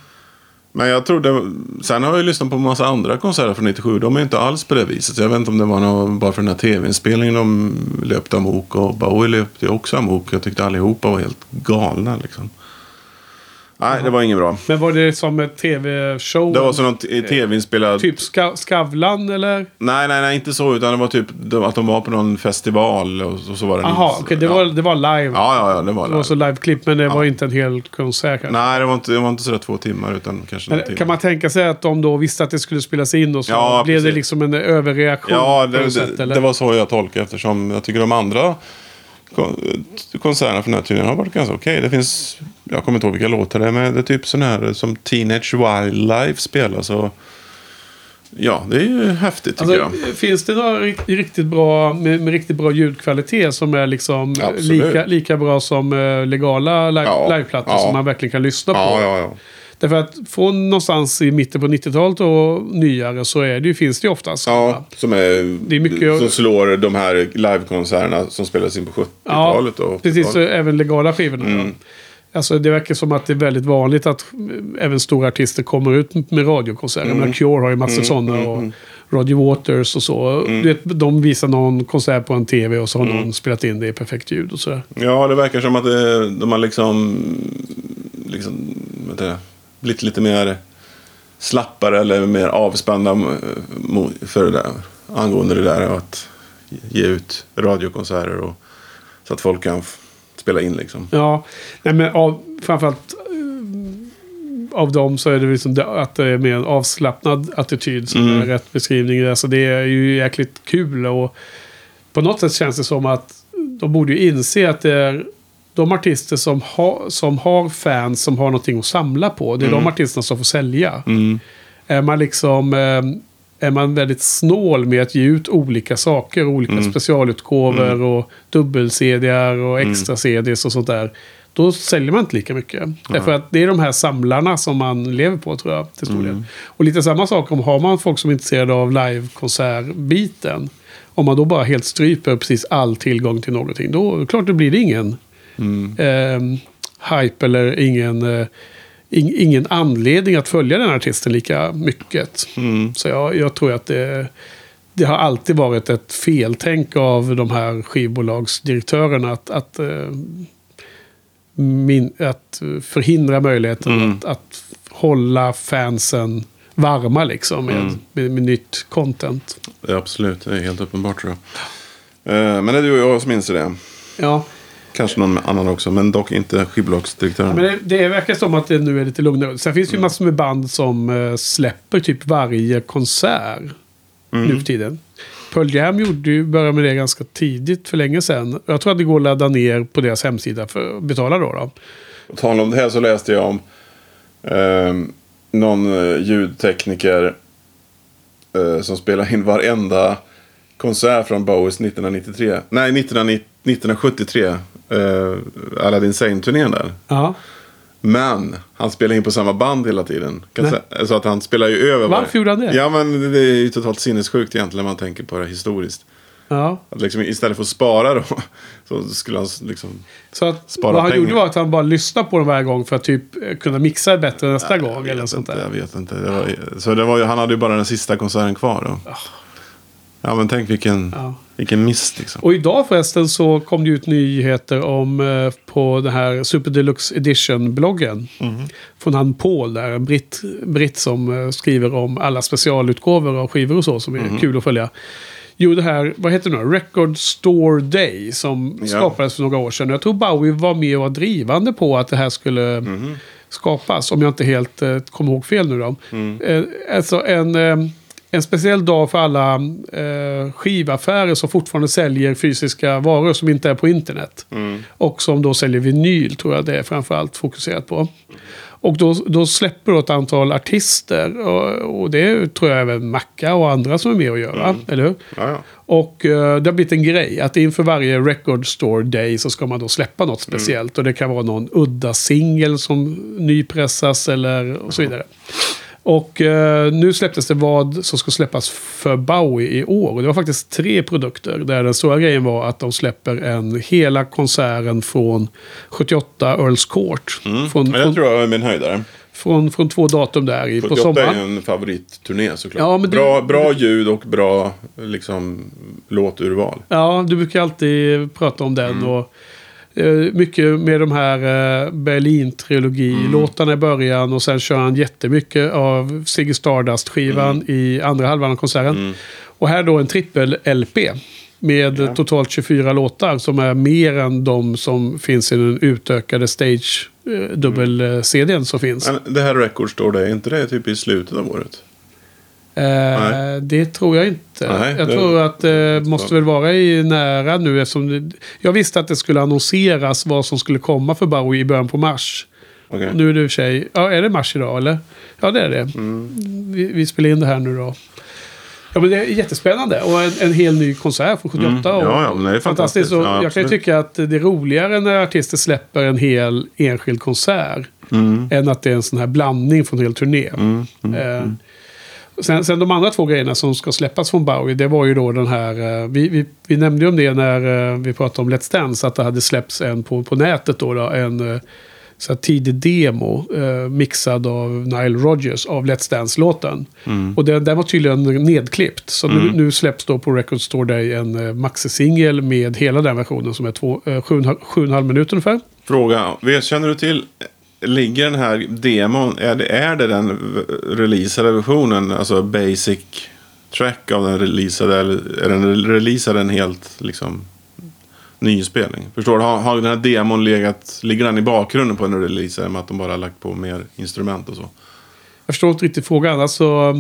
Men jag trodde, sen har jag ju lyssnat på en massa andra konserter från 97. De är inte alls på det viset. Så jag vet inte om det var något, bara för den här tv-inspelningen de löpte amok. Och Bowie löpte ju också amok. Jag tyckte allihopa var helt galna liksom. Nej, det var inget bra. Men var det som ett tv-show? Det var som någon tv-inspelad... Typ ska, Skavlan eller? Nej, nej, nej, inte så. Utan det var typ att de var på någon festival och så, var det... Jaha, okej. det, ja. var, det var live. Ja, ja, ja, det var Det det. var så live-klipp, men det var inte en hel konsert kanske. Nej, det var inte, det var inte sådär två timmar utan kanske Men timme. kan man tänka sig att de då visste att det skulle spelas in och så Ja, blev det precis. liksom en överreaktion? Ja, det, det, det var så jag tolkade eftersom jag tycker de andra konserterna från den här turnén har varit ganska okej. Det finns, jag kommer inte ihåg vilka låtar det är, men det är typ sån här som Teenage Wildlife spelar. Så ja, det är ju häftigt tycker Alltså, jag. finns det några rikt- riktigt bra, med, med riktigt bra ljudkvalitet som är liksom eh, Absolut. lika, lika bra som eh, legala live, Ja, liveplattor ja. som man verkligen kan lyssna på? Ja, ja. Därför att från någonstans i mitten på 90-talet och nyare så är det, finns det ju oftast. Ja, som, är, Det är mycket- som slår de här livekonserterna som spelades in på 70-talet. och precis. 80-talet. Så även legala skivorna. Mm. Alltså det verkar som att det är väldigt vanligt att även stora artister kommer ut med radiokonserter. Mm. Mm. Cure har ju massor sådana. Och Roger Waters och så. Mm. Du vet, de visar någon konsert på en tv och så har någon spelat in det i perfekt ljud och sådär. Ja, det verkar som att det, de har liksom, liksom du, blivit lite mer slappare eller mer avspända för det där, angående det där att ge ut radiokonserter och, så att folk kan spela in liksom. Ja, nej men av, framförallt eh, av dem så är det liksom att det är mer en avslappnad attityd som Mm. är rätt beskrivning. Alltså det är ju jäkligt kul och på något sätt känns det som att de borde ju inse att det är de artister som, ha, som har fans som har någonting att samla på. Det är de artisterna som får sälja. Mm. Är man liksom... eh, Är man väldigt snål med att ge ut olika saker, olika Mm. specialutgåvor och dubbel-CDR och extra-CDs och sånt där. Då säljer man inte lika mycket. Därför att det är de här samlarna som man lever på tror jag till stor Mm. del. Och lite samma sak om har man folk som är intresserade av live-konsertbiten. Om man då bara helt stryper precis all tillgång till någonting. Då klart det blir det ingen Mm. eh, hype eller ingen, eh, ing, ingen anledning att följa den artisten lika mycket. Mm. Så jag, jag tror att det, det har alltid varit ett feltänk av de här skivbolagsdirektörerna att, att, eh, min, att förhindra möjligheten Mm. att, att hålla fansen varma liksom med, Mm. med, med nytt content. Absolut, det är helt uppenbart tror jag. Eh, Men det är du och jag som minns det. Ja. Kanske någon annan också, men dock inte skivbolagsdirektören. Men det, det verkar som att det nu är lite lugnare. Sen finns det ju massor med band som eh, släpper typ varje konsert nu för tiden. Pearl Jam gjorde ju, började med det ganska tidigt, för länge sedan. Jag tror att det går att ladda ner på deras hemsida för att betala då. då. På tal om det här så läste jag om eh, någon ljudtekniker eh, som spelade in varenda konsert från Bowies 1993. Nej, 1990, 1973. Eh, Aladdin Sane-turnén där. Ja. Men han spelade in på samma band hela tiden. Nej. säga, så att han spelar ju över. Varför gjorde han det? Ja, men det är ju totalt sinnessjukt egentligen när man tänker på det historiskt. ja. Att liksom, istället för att spara då, så skulle han liksom... Så att Spara vad han pengar. gjorde var att han bara lyssnade på dem varje gång för att typ eh, kunna mixa bättre nästa gång. Jag Eller sånt inte, där. jag vet inte. Det var, så det var, han hade ju bara den sista konserten kvar då. Ja, men tänk vilken, Ja. vilken miss liksom. Och idag förresten så kom det ut nyheter om eh, på den här Super Deluxe Edition-bloggen. Från han Paul där, en britt, britt som eh, skriver om alla specialutgåvor av skivor och så som är kul att följa. Jo, det här, vad heter det nu? Record Store Day som Ja. skapades för några år sedan. Jag tror Bowie var med och var drivande på att det här skulle skapas. Om jag inte helt eh, kommer ihåg fel nu då. Eh, alltså en, eh, en speciell dag för alla eh, skivaffärer som fortfarande säljer fysiska varor som inte är på internet. Och som då säljer vinyl tror jag det är framförallt fokuserat på. Och då, då släpper då ett antal artister. Och, och det tror jag även Macca och andra som är med och gör. Va? Eller hur? Ja, ja. Och eh, det har blivit en grej att inför varje Record Store Day så ska man då släppa något speciellt. Och det kan vara någon udda singel som nypressas eller och så vidare. Och eh, nu släpptes det vad som ska släppas för Bowie i år. Och det var faktiskt tre produkter. Där den stora grejen var att de släpper en hela konserten från 78 Earls Court. Från, Men från, jag tror jag är min höjdare. från, från två datum där i, på 78 sommaren. är en favoritturné såklart. Ja, men bra, bra ljud och bra liksom, låturval. Ja, du brukar alltid prata om den. Och, eh, mycket med de här eh, Berlin-trilogi-låtarna i början. Och sen kör han jättemycket av Ziggy Stardust-skivan i andra halvan av konserten. Och här då en trippel-LP. Med totalt 24 låtar som är mer än de som finns i den utökade stage eh, dubbel-CDn som finns. Men det här Record Store Day, är inte det typ i slutet av året? Eh, det tror jag inte. Nej, jag det- tror att det måste väl vara i nära nu. Eftersom det, jag visste att det skulle annonseras vad som skulle komma för Bowie i början på mars. Okej. Nu är det i och för sig... Ja, är det mars idag eller? Ja, det är det. Mm. Vi, vi spelar in det här nu då. Ja, men det är jättespännande. Och en, en hel ny konsert från 78. Mm. Ja, ja, men det är fantastiskt. Och Ja, jag kan ju tycka att det är roligare när artister släpper en hel enskild konsert. Mm. Än att det är en sån här blandning från en hel turné. Eh, Sen, sen de andra två grejerna som ska släppas från Bowie, det var ju då den här... eh, Vi, vi, vi nämnde ju om det när eh, vi pratade om Let's Dance, att det hade släppts en på, på nätet då, då en eh, så tidig demo eh, mixad av Nile Rodgers av Let's Dance-låten. Och den, den var tydligen nedklippt. Så nu, nu släpps då på Record Store Day en eh, maxisingel med hela den versionen som är två, eh, sju, sju och en halv minut ungefär. Fråga, känner du till, ligger den här demon, är det, är det den releasade versionen, alltså basic track av den releasade, eller är den releasade en helt liksom nyinspelning? Förstår du? Har, har den här demon legat, ligger den i bakgrunden på en release med att de bara lagt på mer instrument och så? Jag förstår inte riktigt frågan. Alltså,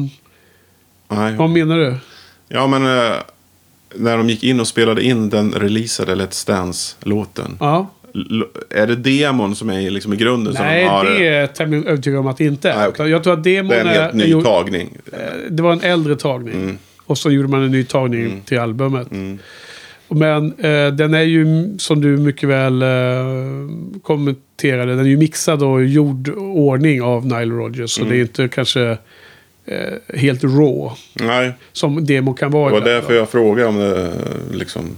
Nej. vad menar du? Ja, men eh, när de gick in och spelade in den releasade Let's Dance-låten. Ja. Är det demon som är liksom i grunden? som Nej, de har, det är jag tämligen övertygad om att det inte är. Nej. Utan Jag tror att demon det är en helt ny jo- tagning. eh, Det var en äldre tagning. Mm. Och så gjorde man en ny tagning till albumet. Mm. Men eh, den är ju, som du mycket väl eh, kommenterade, den är ju mixad och gjord ordning av Nile Rodgers. Så Mm. det är inte kanske eh, helt raw. Nej, Som demo kan vara. det var därför jag frågade om det liksom...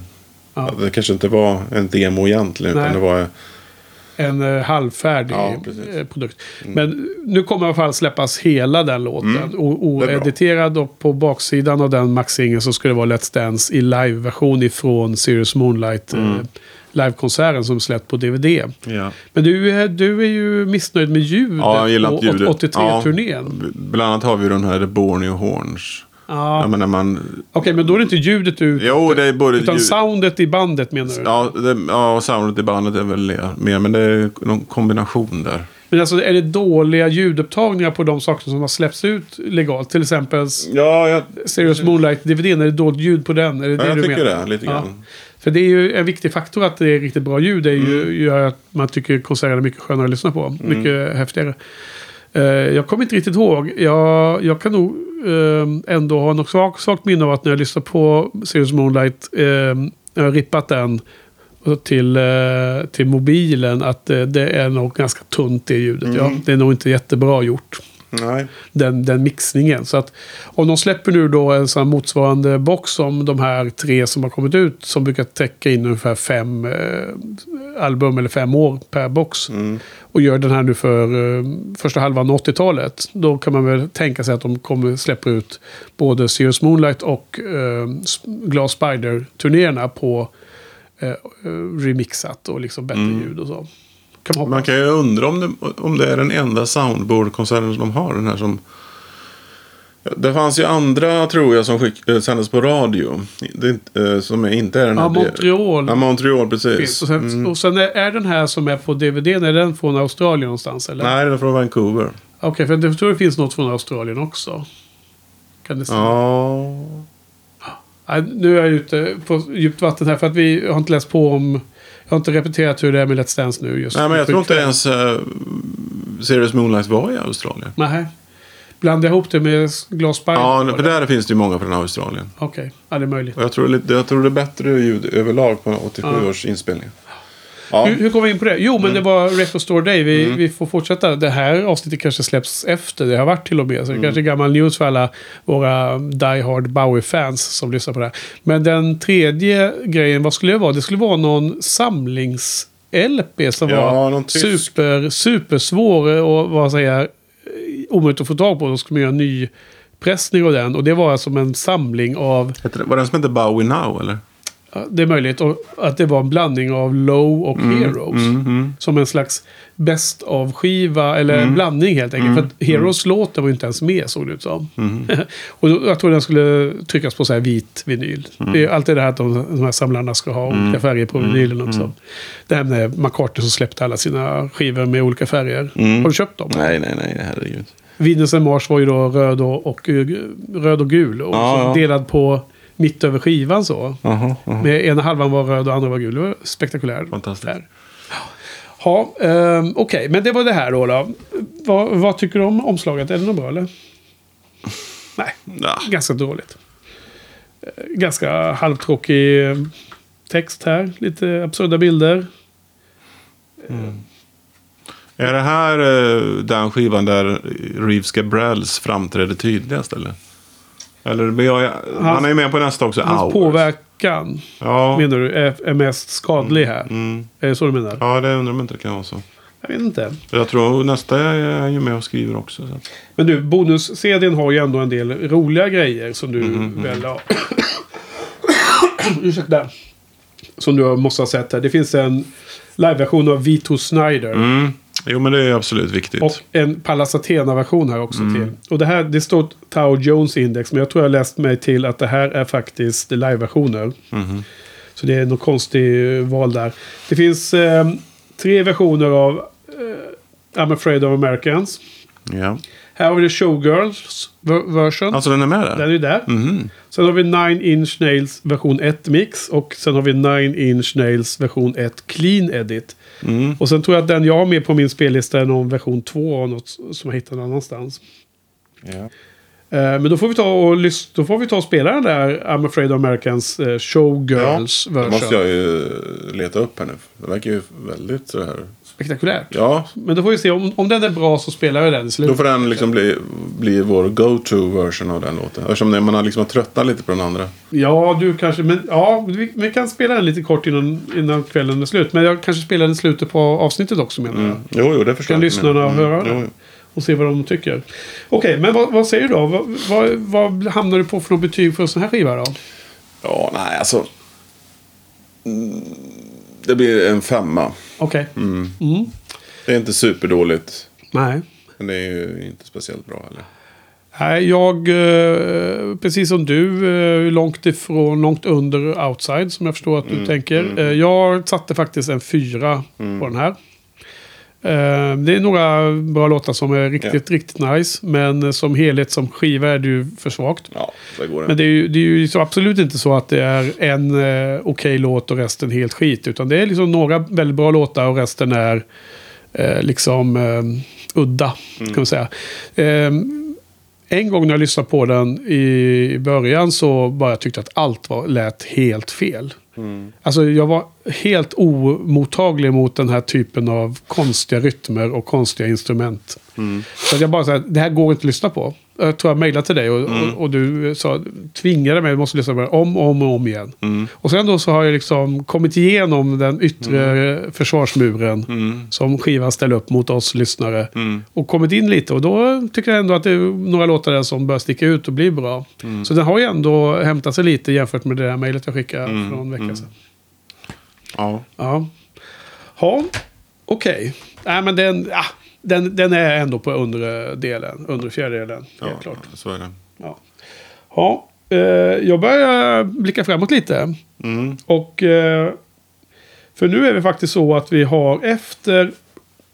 Ja. Det kanske inte var en demo egentligen. Nej. Utan det var... En eh, halvfärdig Ja. Mm. eh, produkt. Men nu kommer i alla fall släppas hela den låten. Mm. Oediterad och på baksidan av den maxingen så skulle det vara Let's Dance i liveversion ifrån Sirius Moonlight. Mm. Eh, livekonserten som släppt på DVD. Ja, Men du, är- du är ju missnöjd med ljudet ja på inte ljudet. 83-turnén. Ja, bland annat har vi den här The Borneo Horns. Ja. Jag menar man... Okej, men då är det inte ljudet du... Jo, det är både... Utan ljud- soundet i bandet menar du? Ja, det, ja, soundet i bandet är väl mer, men det är någon kombination där. Men alltså är det dåliga ljudupptagningar på de saker som har släppts ut legalt? Till exempel Ja, jag, Serious Moonlight-DVDn, är det dåligt ljud på den? Är det ja, det jag du tycker menar? det. Lite Ja. grann. För det är ju en viktig faktor att det är riktigt bra ljud. Det är ju, Mm. gör att man tycker konserterna är mycket skönare att lyssna på. Mycket häftigare. Eh, jag kommer inte riktigt ihåg. Jag, jag kan nog eh, ändå ha något svagt, svagt minne av att när jag lyssnade på Serious Moonlight. eh, jag har rippat den till, eh, till mobilen. Att eh, det är nog ganska tunt det ljudet. Ja. Mm. Det är nog inte jättebra gjort Nej. den, den mixningen. Så att om de släpper nu då en sån motsvarande box som de här tre som har kommit ut. Som brukar täcka in ungefär fem eh, album eller fem år per box. Mm. Och gör den här nu för eh, första halvan av 80-talet. Då kan man väl tänka sig att de kommer släppa ut både Serious Moonlight och eh, Glass Spider-turnéerna på eh, eh, remixat och liksom bättre ljud och så. Kan man Man kan ju undra om det, om det är den enda soundboard-konserten som de har. Den här som... Det fanns ju andra, tror jag, som skick, eh, sändes på radio. Det, eh, som är, inte är den här... Ja, Montreal. Ja, Montreal, precis. Och sen, och sen är, är den här som är på DVD, är den från Australien någonstans? Eller? Nej, den är från Vancouver. Okej, för jag tror det finns något från Australien också. Kan det stämma? Ja. Nej, nu är jag ute på djupt vatten här för att vi har inte läst på om... Jag har inte repeterat hur det är med Let's Dance nu just Nej, men jag tror inte ens uh, Serious Moonlight var i Australien. Nej. Blandar ihop det med Glass Spider? Ja, för där finns det ju många från Australien. Okej, ja det är möjligt. Och jag tror, jag tror det är bättre ljud överlag på 87 Ja. års inspelning. Ja. Mm. Hur, hur kom vi in på det? Jo, men det var Record Store Day. Vi, vi får fortsätta. Det här avsnittet kanske släpps efter det har varit till och med. Så Mm. det kanske är gammal news för alla våra Die Hard Bowie-fans som lyssnar på det här. Men den tredje grejen, vad skulle det vara? Det skulle vara någon samlings-LP som Ja, var super, supersvår och vad säger omöjligt att få tag på. Då skulle man göra en ny pressning av den. Och det var som en samling av var det den som hette Bowie Now, eller? Det är möjligt att det var en blandning av Low och Heroes. Som en slags bäst av skiva eller en blandning helt enkelt. För att Heroes låten var ju inte ens med såg det ut som. och då, jag tror den skulle tryckas på så här vit vinyl. Det är alltid det här att de, de här samlarna ska ha olika färger på vinylen också. Det här med McCartney som släppte alla sina skivor med olika färger. Har du köpt dem? Nej, nej, nej, herregud. Venus and Mars var ju då röd och, och, röd och gul. Och Ja, ja. delad på mitt över skivan så. Jaha, jaha. Med ena halvan var röd och andra var gul. Det var spektakulärt. Fantastiskt. Där. Ja, ehm, okej. Men det var det här då. då. Vad, vad tycker du om omslaget? Är det något bra eller? Nej, Ja. ganska dåligt. Eh, Ganska halvtråkig eh, text här. Lite absurda bilder. Är det här eh, den skivan där Reeves Gabrels framträder tydligast, eller? Eller jag, han är ju med på nästa också, Hans Hours. påverkan, Ja. menar du, är, är mest skadlig här? Mm. Är det så du menar? ja, det undrar om inte det kan vara så. Jag vet inte. Jag tror nästa är han ju med och skriver också. Så. Men du, bonus-CDn har ju ändå en del roliga grejer som du Mhm, väl har... Ursäkta. Som du måste ha sett här. Det finns en liveversion av Vito Snyder. Mm. Jo, men det är absolut viktigt. Och en Pallas Athena-version här också Mm. till. Och det här, det står Tao Jones index. Men jag tror jag läst mig till att det här är faktiskt live-versioner. Mhm. Så det är något konstigt val där. Det finns eh, tre versioner av eh, I'm afraid of Americans. Ja. Här har vi The Showgirls ver- version. Alltså den är med där? Den är där. Mhm. Sen har vi Nine Inch Nails version 1 mix. Och sen har vi Nine Inch Nails version 1 clean edit. Mm. Och sen tror jag att den jag har med på min spellista är någon version 2 av något som jag hittade någon annanstans. Ja. Eh, men då får vi ta och då får vi ta och spela den där I'm afraid of Americans eh, Showgirls Det version. måste jag ju leta upp här nu. Det verkar ju väldigt så här. Spektakulärt. Ja, Men då får vi se om, om den är bra så spelar vi den i då slutet. får den liksom bli, bli vår go-to version av den låten. Eftersom man har liksom tröttnat lite på den andra. Ja, du kanske... Men ja, vi, vi kan spela den lite kort innan, innan kvällen är slut. Men jag kanske spelar den i slutet på avsnittet också menar jag. Mm. Jo, jo, det förstår Kan jag. lyssnarna Mm. höra Jo, det? jo. Och se vad de tycker. Okej, men vad, vad säger du då? Vad, vad, vad hamnar du på för betyg för en sån här skiva då? Ja, nej alltså. Mm, Det blir en femma. Okej. Mm. Mm. Det är inte superdåligt. Nej. Men det är ju inte speciellt bra heller. Nej, jag, eh, precis som du, eh, långt ifrån, långt under outside som jag förstår att du tänker. Eh, jag satte faktiskt en fyra på den här. Eh, det är några bra låtar som är riktigt, riktigt nice. Men som helhet, som skiva är det ju för svagt. Ja, det går Men det är ju, det är ju så absolut inte så att det är en eh, okej låt och resten helt skit. Utan det är liksom några väldigt bra låtar och resten är eh, liksom eh, udda. Kan man säga. Eh, en gång när jag lyssnade på den i början så bara jag tyckte att allt var, lät helt fel. Alltså jag var helt omottaglig mot den här typen av konstiga rytmer och konstiga instrument. Så att jag bara sa det här går inte att lyssna på. Jag tror jag mejlade till dig och, och, och du sa, tvingade mig, jag måste lyssna på det om och om och om igen. Och sen då så har jag liksom kommit igenom den yttre försvarsmuren som skivan ställer upp mot oss lyssnare. Och kommit in lite och då tycker jag ändå att det är några låtar där som bör sticka ut och bli bra. Så den har ju ändå hämtat sig lite jämfört med det där mejlet jag skickade för någon vecka sedan. Ja. Ja. Ja, okej. Nej, men den, ja, den, den är ändå på undre delen, undre fjärdedelen. Ja, Helt klart. så är det. Ja. Ja, eh, jag börjar blicka framåt lite. Mm. Och eh, för nu är det faktiskt så att vi har efter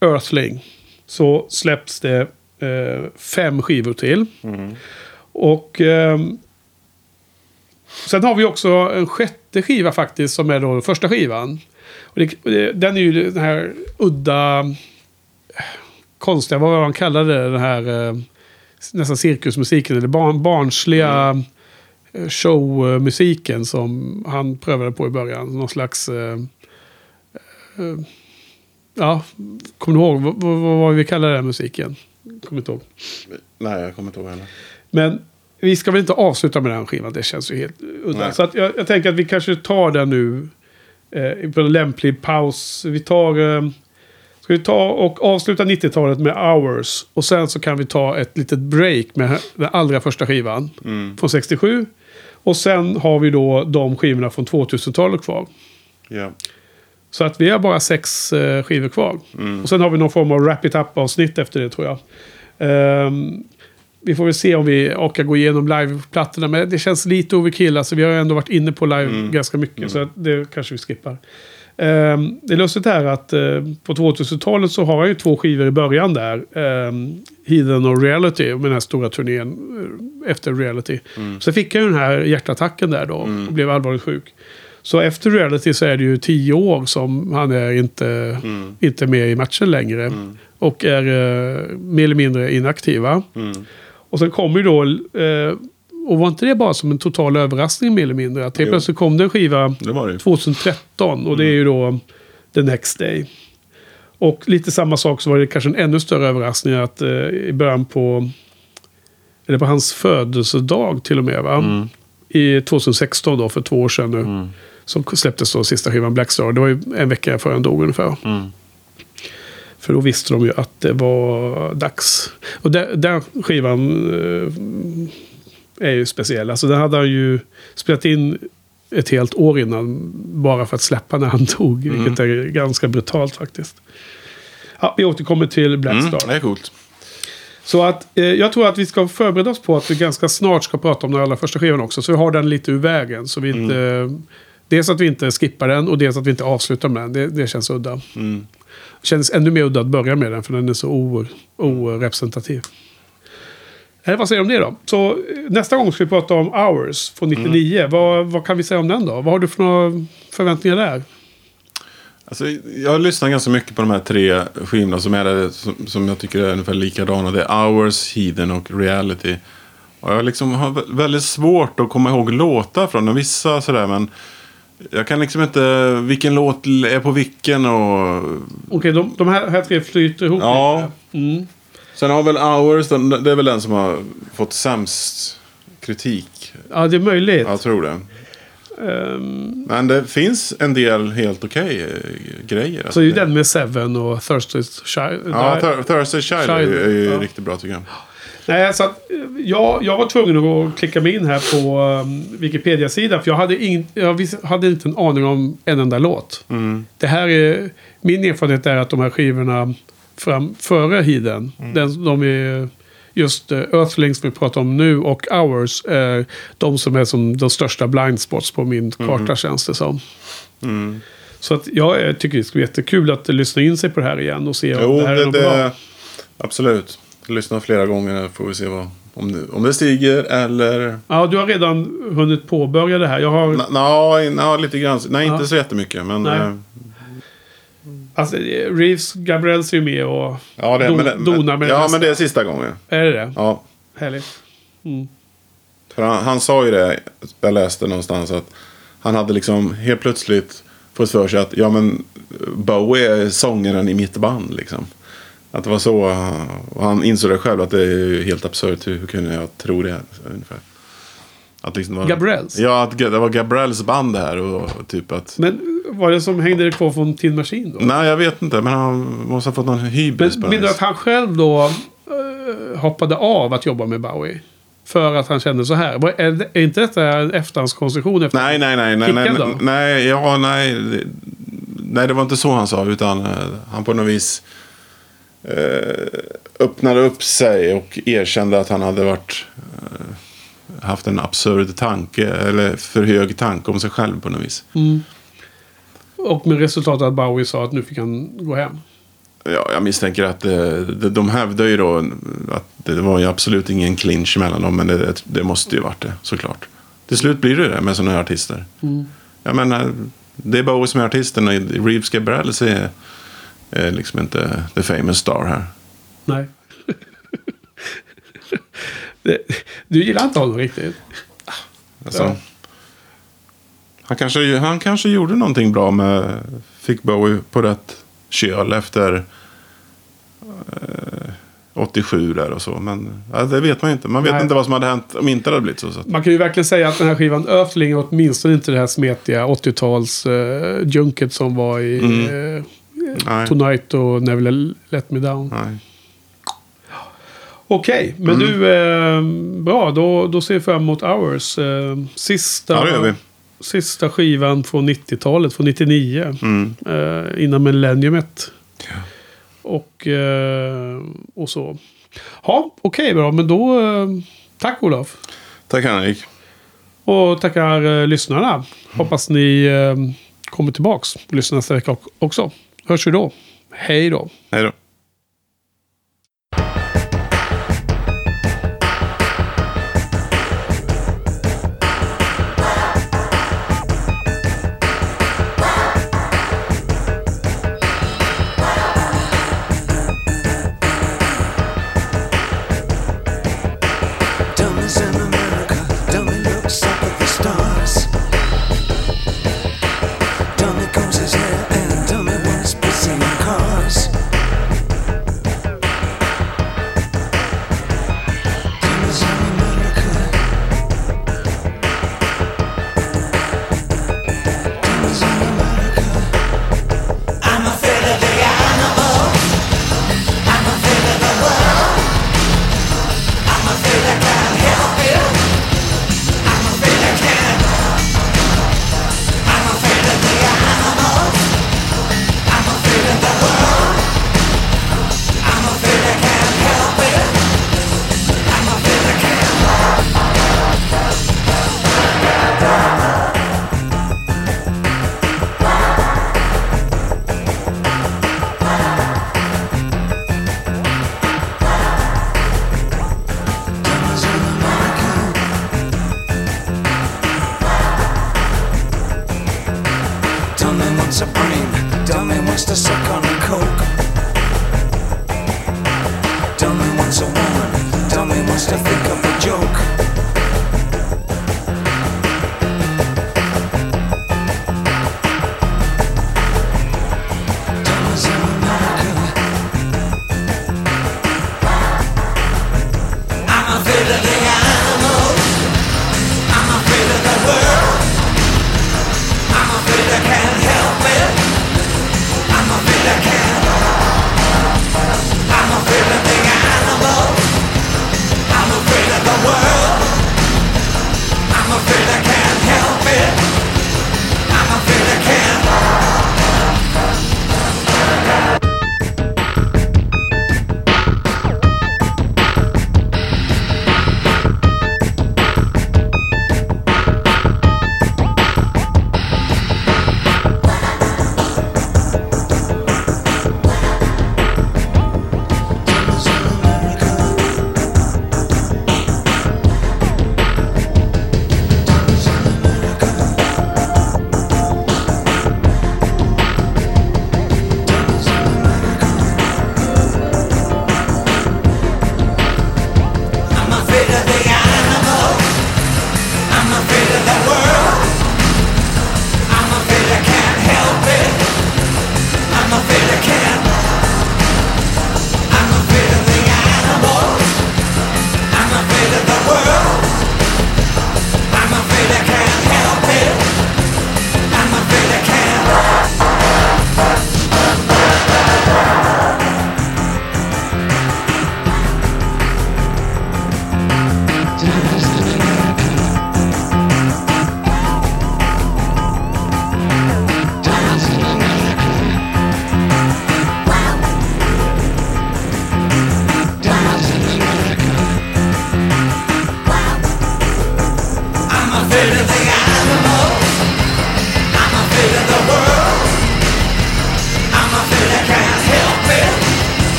Earthling så släpps det eh, fem skivor till. Och ehm, sen har vi också en sjätte skiva faktiskt som är då den första skivan. Och det, den är ju den här udda, konstiga, vad var man kallade det, den här eh, nästan cirkusmusiken, eller barn, barnsliga eh, showmusiken som han prövade på i början. Någon slags... Eh, eh, ja, kommer du ihåg vad, vad, vad vi kallar den musiken? Kommer inte ihåg. Nej, jag kommer inte ihåg heller. Men vi ska väl inte avsluta med den skivan. Det känns ju helt udda. Så att jag, jag tänker att vi kanske tar den nu. Eh, på en lämplig paus. Vi tar... Ska vi ta och avsluta 90-talet med Hours. Och sen så kan vi ta ett litet break med den allra första skivan. Från 67. Och sen har vi då de skivorna från 2000-talet kvar. Ja. Så att vi har bara sex eh, skivor kvar. Och sen har vi någon form av wrap it up-avsnitt efter det tror jag. Ehm, vi får väl se om vi orkar gå igenom live-plattorna. Men det känns lite overkill. Alltså, vi har ändå varit inne på live ganska mycket. Så att det kanske vi skippar. Ehm, det är lustigt här att eh, på 2000-talet så har jag ju två skivor i början där. Um, Heathen och Reality. Med den här stora turnén eh, efter Reality. Så fick jag ju den här hjärtattacken där då. Och blev allvarligt sjuk. Så efter reality så är det ju tio år som han är inte, inte med i matchen längre. Och är eh, mer eller mindre inaktiva. Och sen kommer ju då... Eh, och var inte det bara som en total överraskning mer eller mindre? Att helt plötsligt kom det en skiva Det det ju. 2013 och det är ju då The Next Day. Och lite samma sak så var det kanske en ännu större överraskning att eh, i början på... Eller på hans födelsedag till och med va? I 2016 då, för två år sedan nu. Så släpptes då sista skivan Black Star. Det var ju en vecka före han dog ungefär. För då visste de ju att det var dags. Och den, den skivan eh, är ju speciell. Alltså den hade han ju spelat in ett helt år innan. Bara för att släppa när han dog. Vilket är ganska brutalt faktiskt. Ja, vi återkommer till Black Mm, det är coolt. Så att eh, jag tror att vi ska förbereda oss på att vi ganska snart ska prata om den allra första skivan också. Så vi har den lite ur vägen. Så vi inte, eh, dels att vi inte skippar den och dels att vi inte avslutar med den. Det, det känns udda. Det känns ännu mer udda att börja med den för den är så orepresentativ. Eh, vad säger du om det då? Så eh, nästa gång ska vi prata om Hours från 99. Vad, vad kan vi säga om den då? Vad har du för några förväntningar där? Alltså, jag lyssnar ganska mycket på de här tre skivorna som, är där, som, som jag tycker är ungefär likadana. Det är Hours, Heathen och Reality. Och jag liksom har vä- väldigt svårt att komma ihåg låtar från dem. Vissa sådär, men jag kan liksom inte... Vilken låt är på vilken och... Okej, de, de här, här tre flyter ihop Ja. lite. Mm. Sen har väl Hours, det är väl den som har fått sämst kritik. Ja, det är möjligt. Jag tror det. Ehm, Men det finns en del helt okej eh, grejer. så är ju den med Seven och Thirsty Child. Ja, Thur- Thursday Child, är ju, är ju Ja. riktigt bra tycker jag. Nej, så att, eh, jag, jag var tvungen att klicka mig in här på um, Wikipedia-sidan. För jag hade, ing, jag hade inte en aning om en enda låt. Det här är, min erfarenhet är att de här skivorna fram, före Hiden, den, de är just eh, Earthlings vi pratar om nu och Hours. Eh, de som är som de största blind spots på min karta känns det som. Mm. Så att jag eh, tycker det ska bli jättekul att lyssna in sig på det här igen och se om Jo, det här är det, något bra. det, absolut. Lyssna flera gånger får vi se vad, om, det, om det stiger eller... Ja, du har redan hunnit påbörja det här. Jag har... Nej, lite grann. Nej, inte Ja. så jättemycket. Men, Nej. Alltså, Reeves Gabriels är ju med och ja, det, don, men, donar med ja, nästa. men det är sista gången. Är det det? Ja, Härligt. Mm. för han, han sa ju det, jag läste någonstans, att han hade liksom helt plötsligt fått för sig att ja, men Bowie är sångaren i mitt band. Liksom. Att det var så. Och han insåg det själv att det är ju helt absurt. Hur, hur kunde jag tro det? Ungefär. Att liksom det var, Gabriels? Ja, att det var Gabriels band det här. Och, och typ att... Men var det som hängde kvar från Tin Machine då? Nej, jag vet inte. Men han måste ha fått någon hybris Men menar du att han själv då eh, hoppade av att jobba med Bowie? För att han kände så här? Är, det- är inte detta en efterhandskonstruktion? Efter Nej, nej, nej. Nej, nej, nej, nej, ja, nej. Nej, det var inte så han sa. Utan eh, han på något vis eh, öppnade upp sig och erkände att han hade varit haft en absurd tanke. Eller för hög tanke om sig själv på något vis. Och med resultatet att Bowie sa att nu fick han gå hem. Ja, jag misstänker att eh, de, de hävdar ju då att det var ju absolut ingen clinch mellan dem. Men det, det måste ju varit det, såklart. Till slut blir det det med sådana här artister. Jag menar, det är Bowie som är artisten och Reeves Gabrels är, är liksom inte the famous star här. Nej. Du gillar inte honom riktigt? Alltså, Ja. Han, kanske, han kanske gjorde någonting bra med, fick Bowie på rätt köl efter eh, 87 där och så. Men ja, det vet man inte. Man vet Nej. inte vad som hade hänt om inte det hade blivit så. Man kan ju verkligen säga att den här skivan Earthling är åtminstone inte det här smetiga 80-tals uh, junket som var i Mm. eh. Tonight och Never Let Me Down. Nej. Okej, men Mm. du, eh, bra. Då, då ser vi fram emot Hours. Eh, sista, Ja, det gör vi. Sista skivan från 90-talet, från 99. Mm. Eh, innan millenniumet. Ja. Och, eh, och så. Ja, okej bra. Men då, eh, tack Olof. Tack Henrik. Och tackar eh, lyssnarna. Hoppas ni eh, kommer tillbaks och lyssnar nästa vecka också. Hörs vi då. Hej då. Hej då.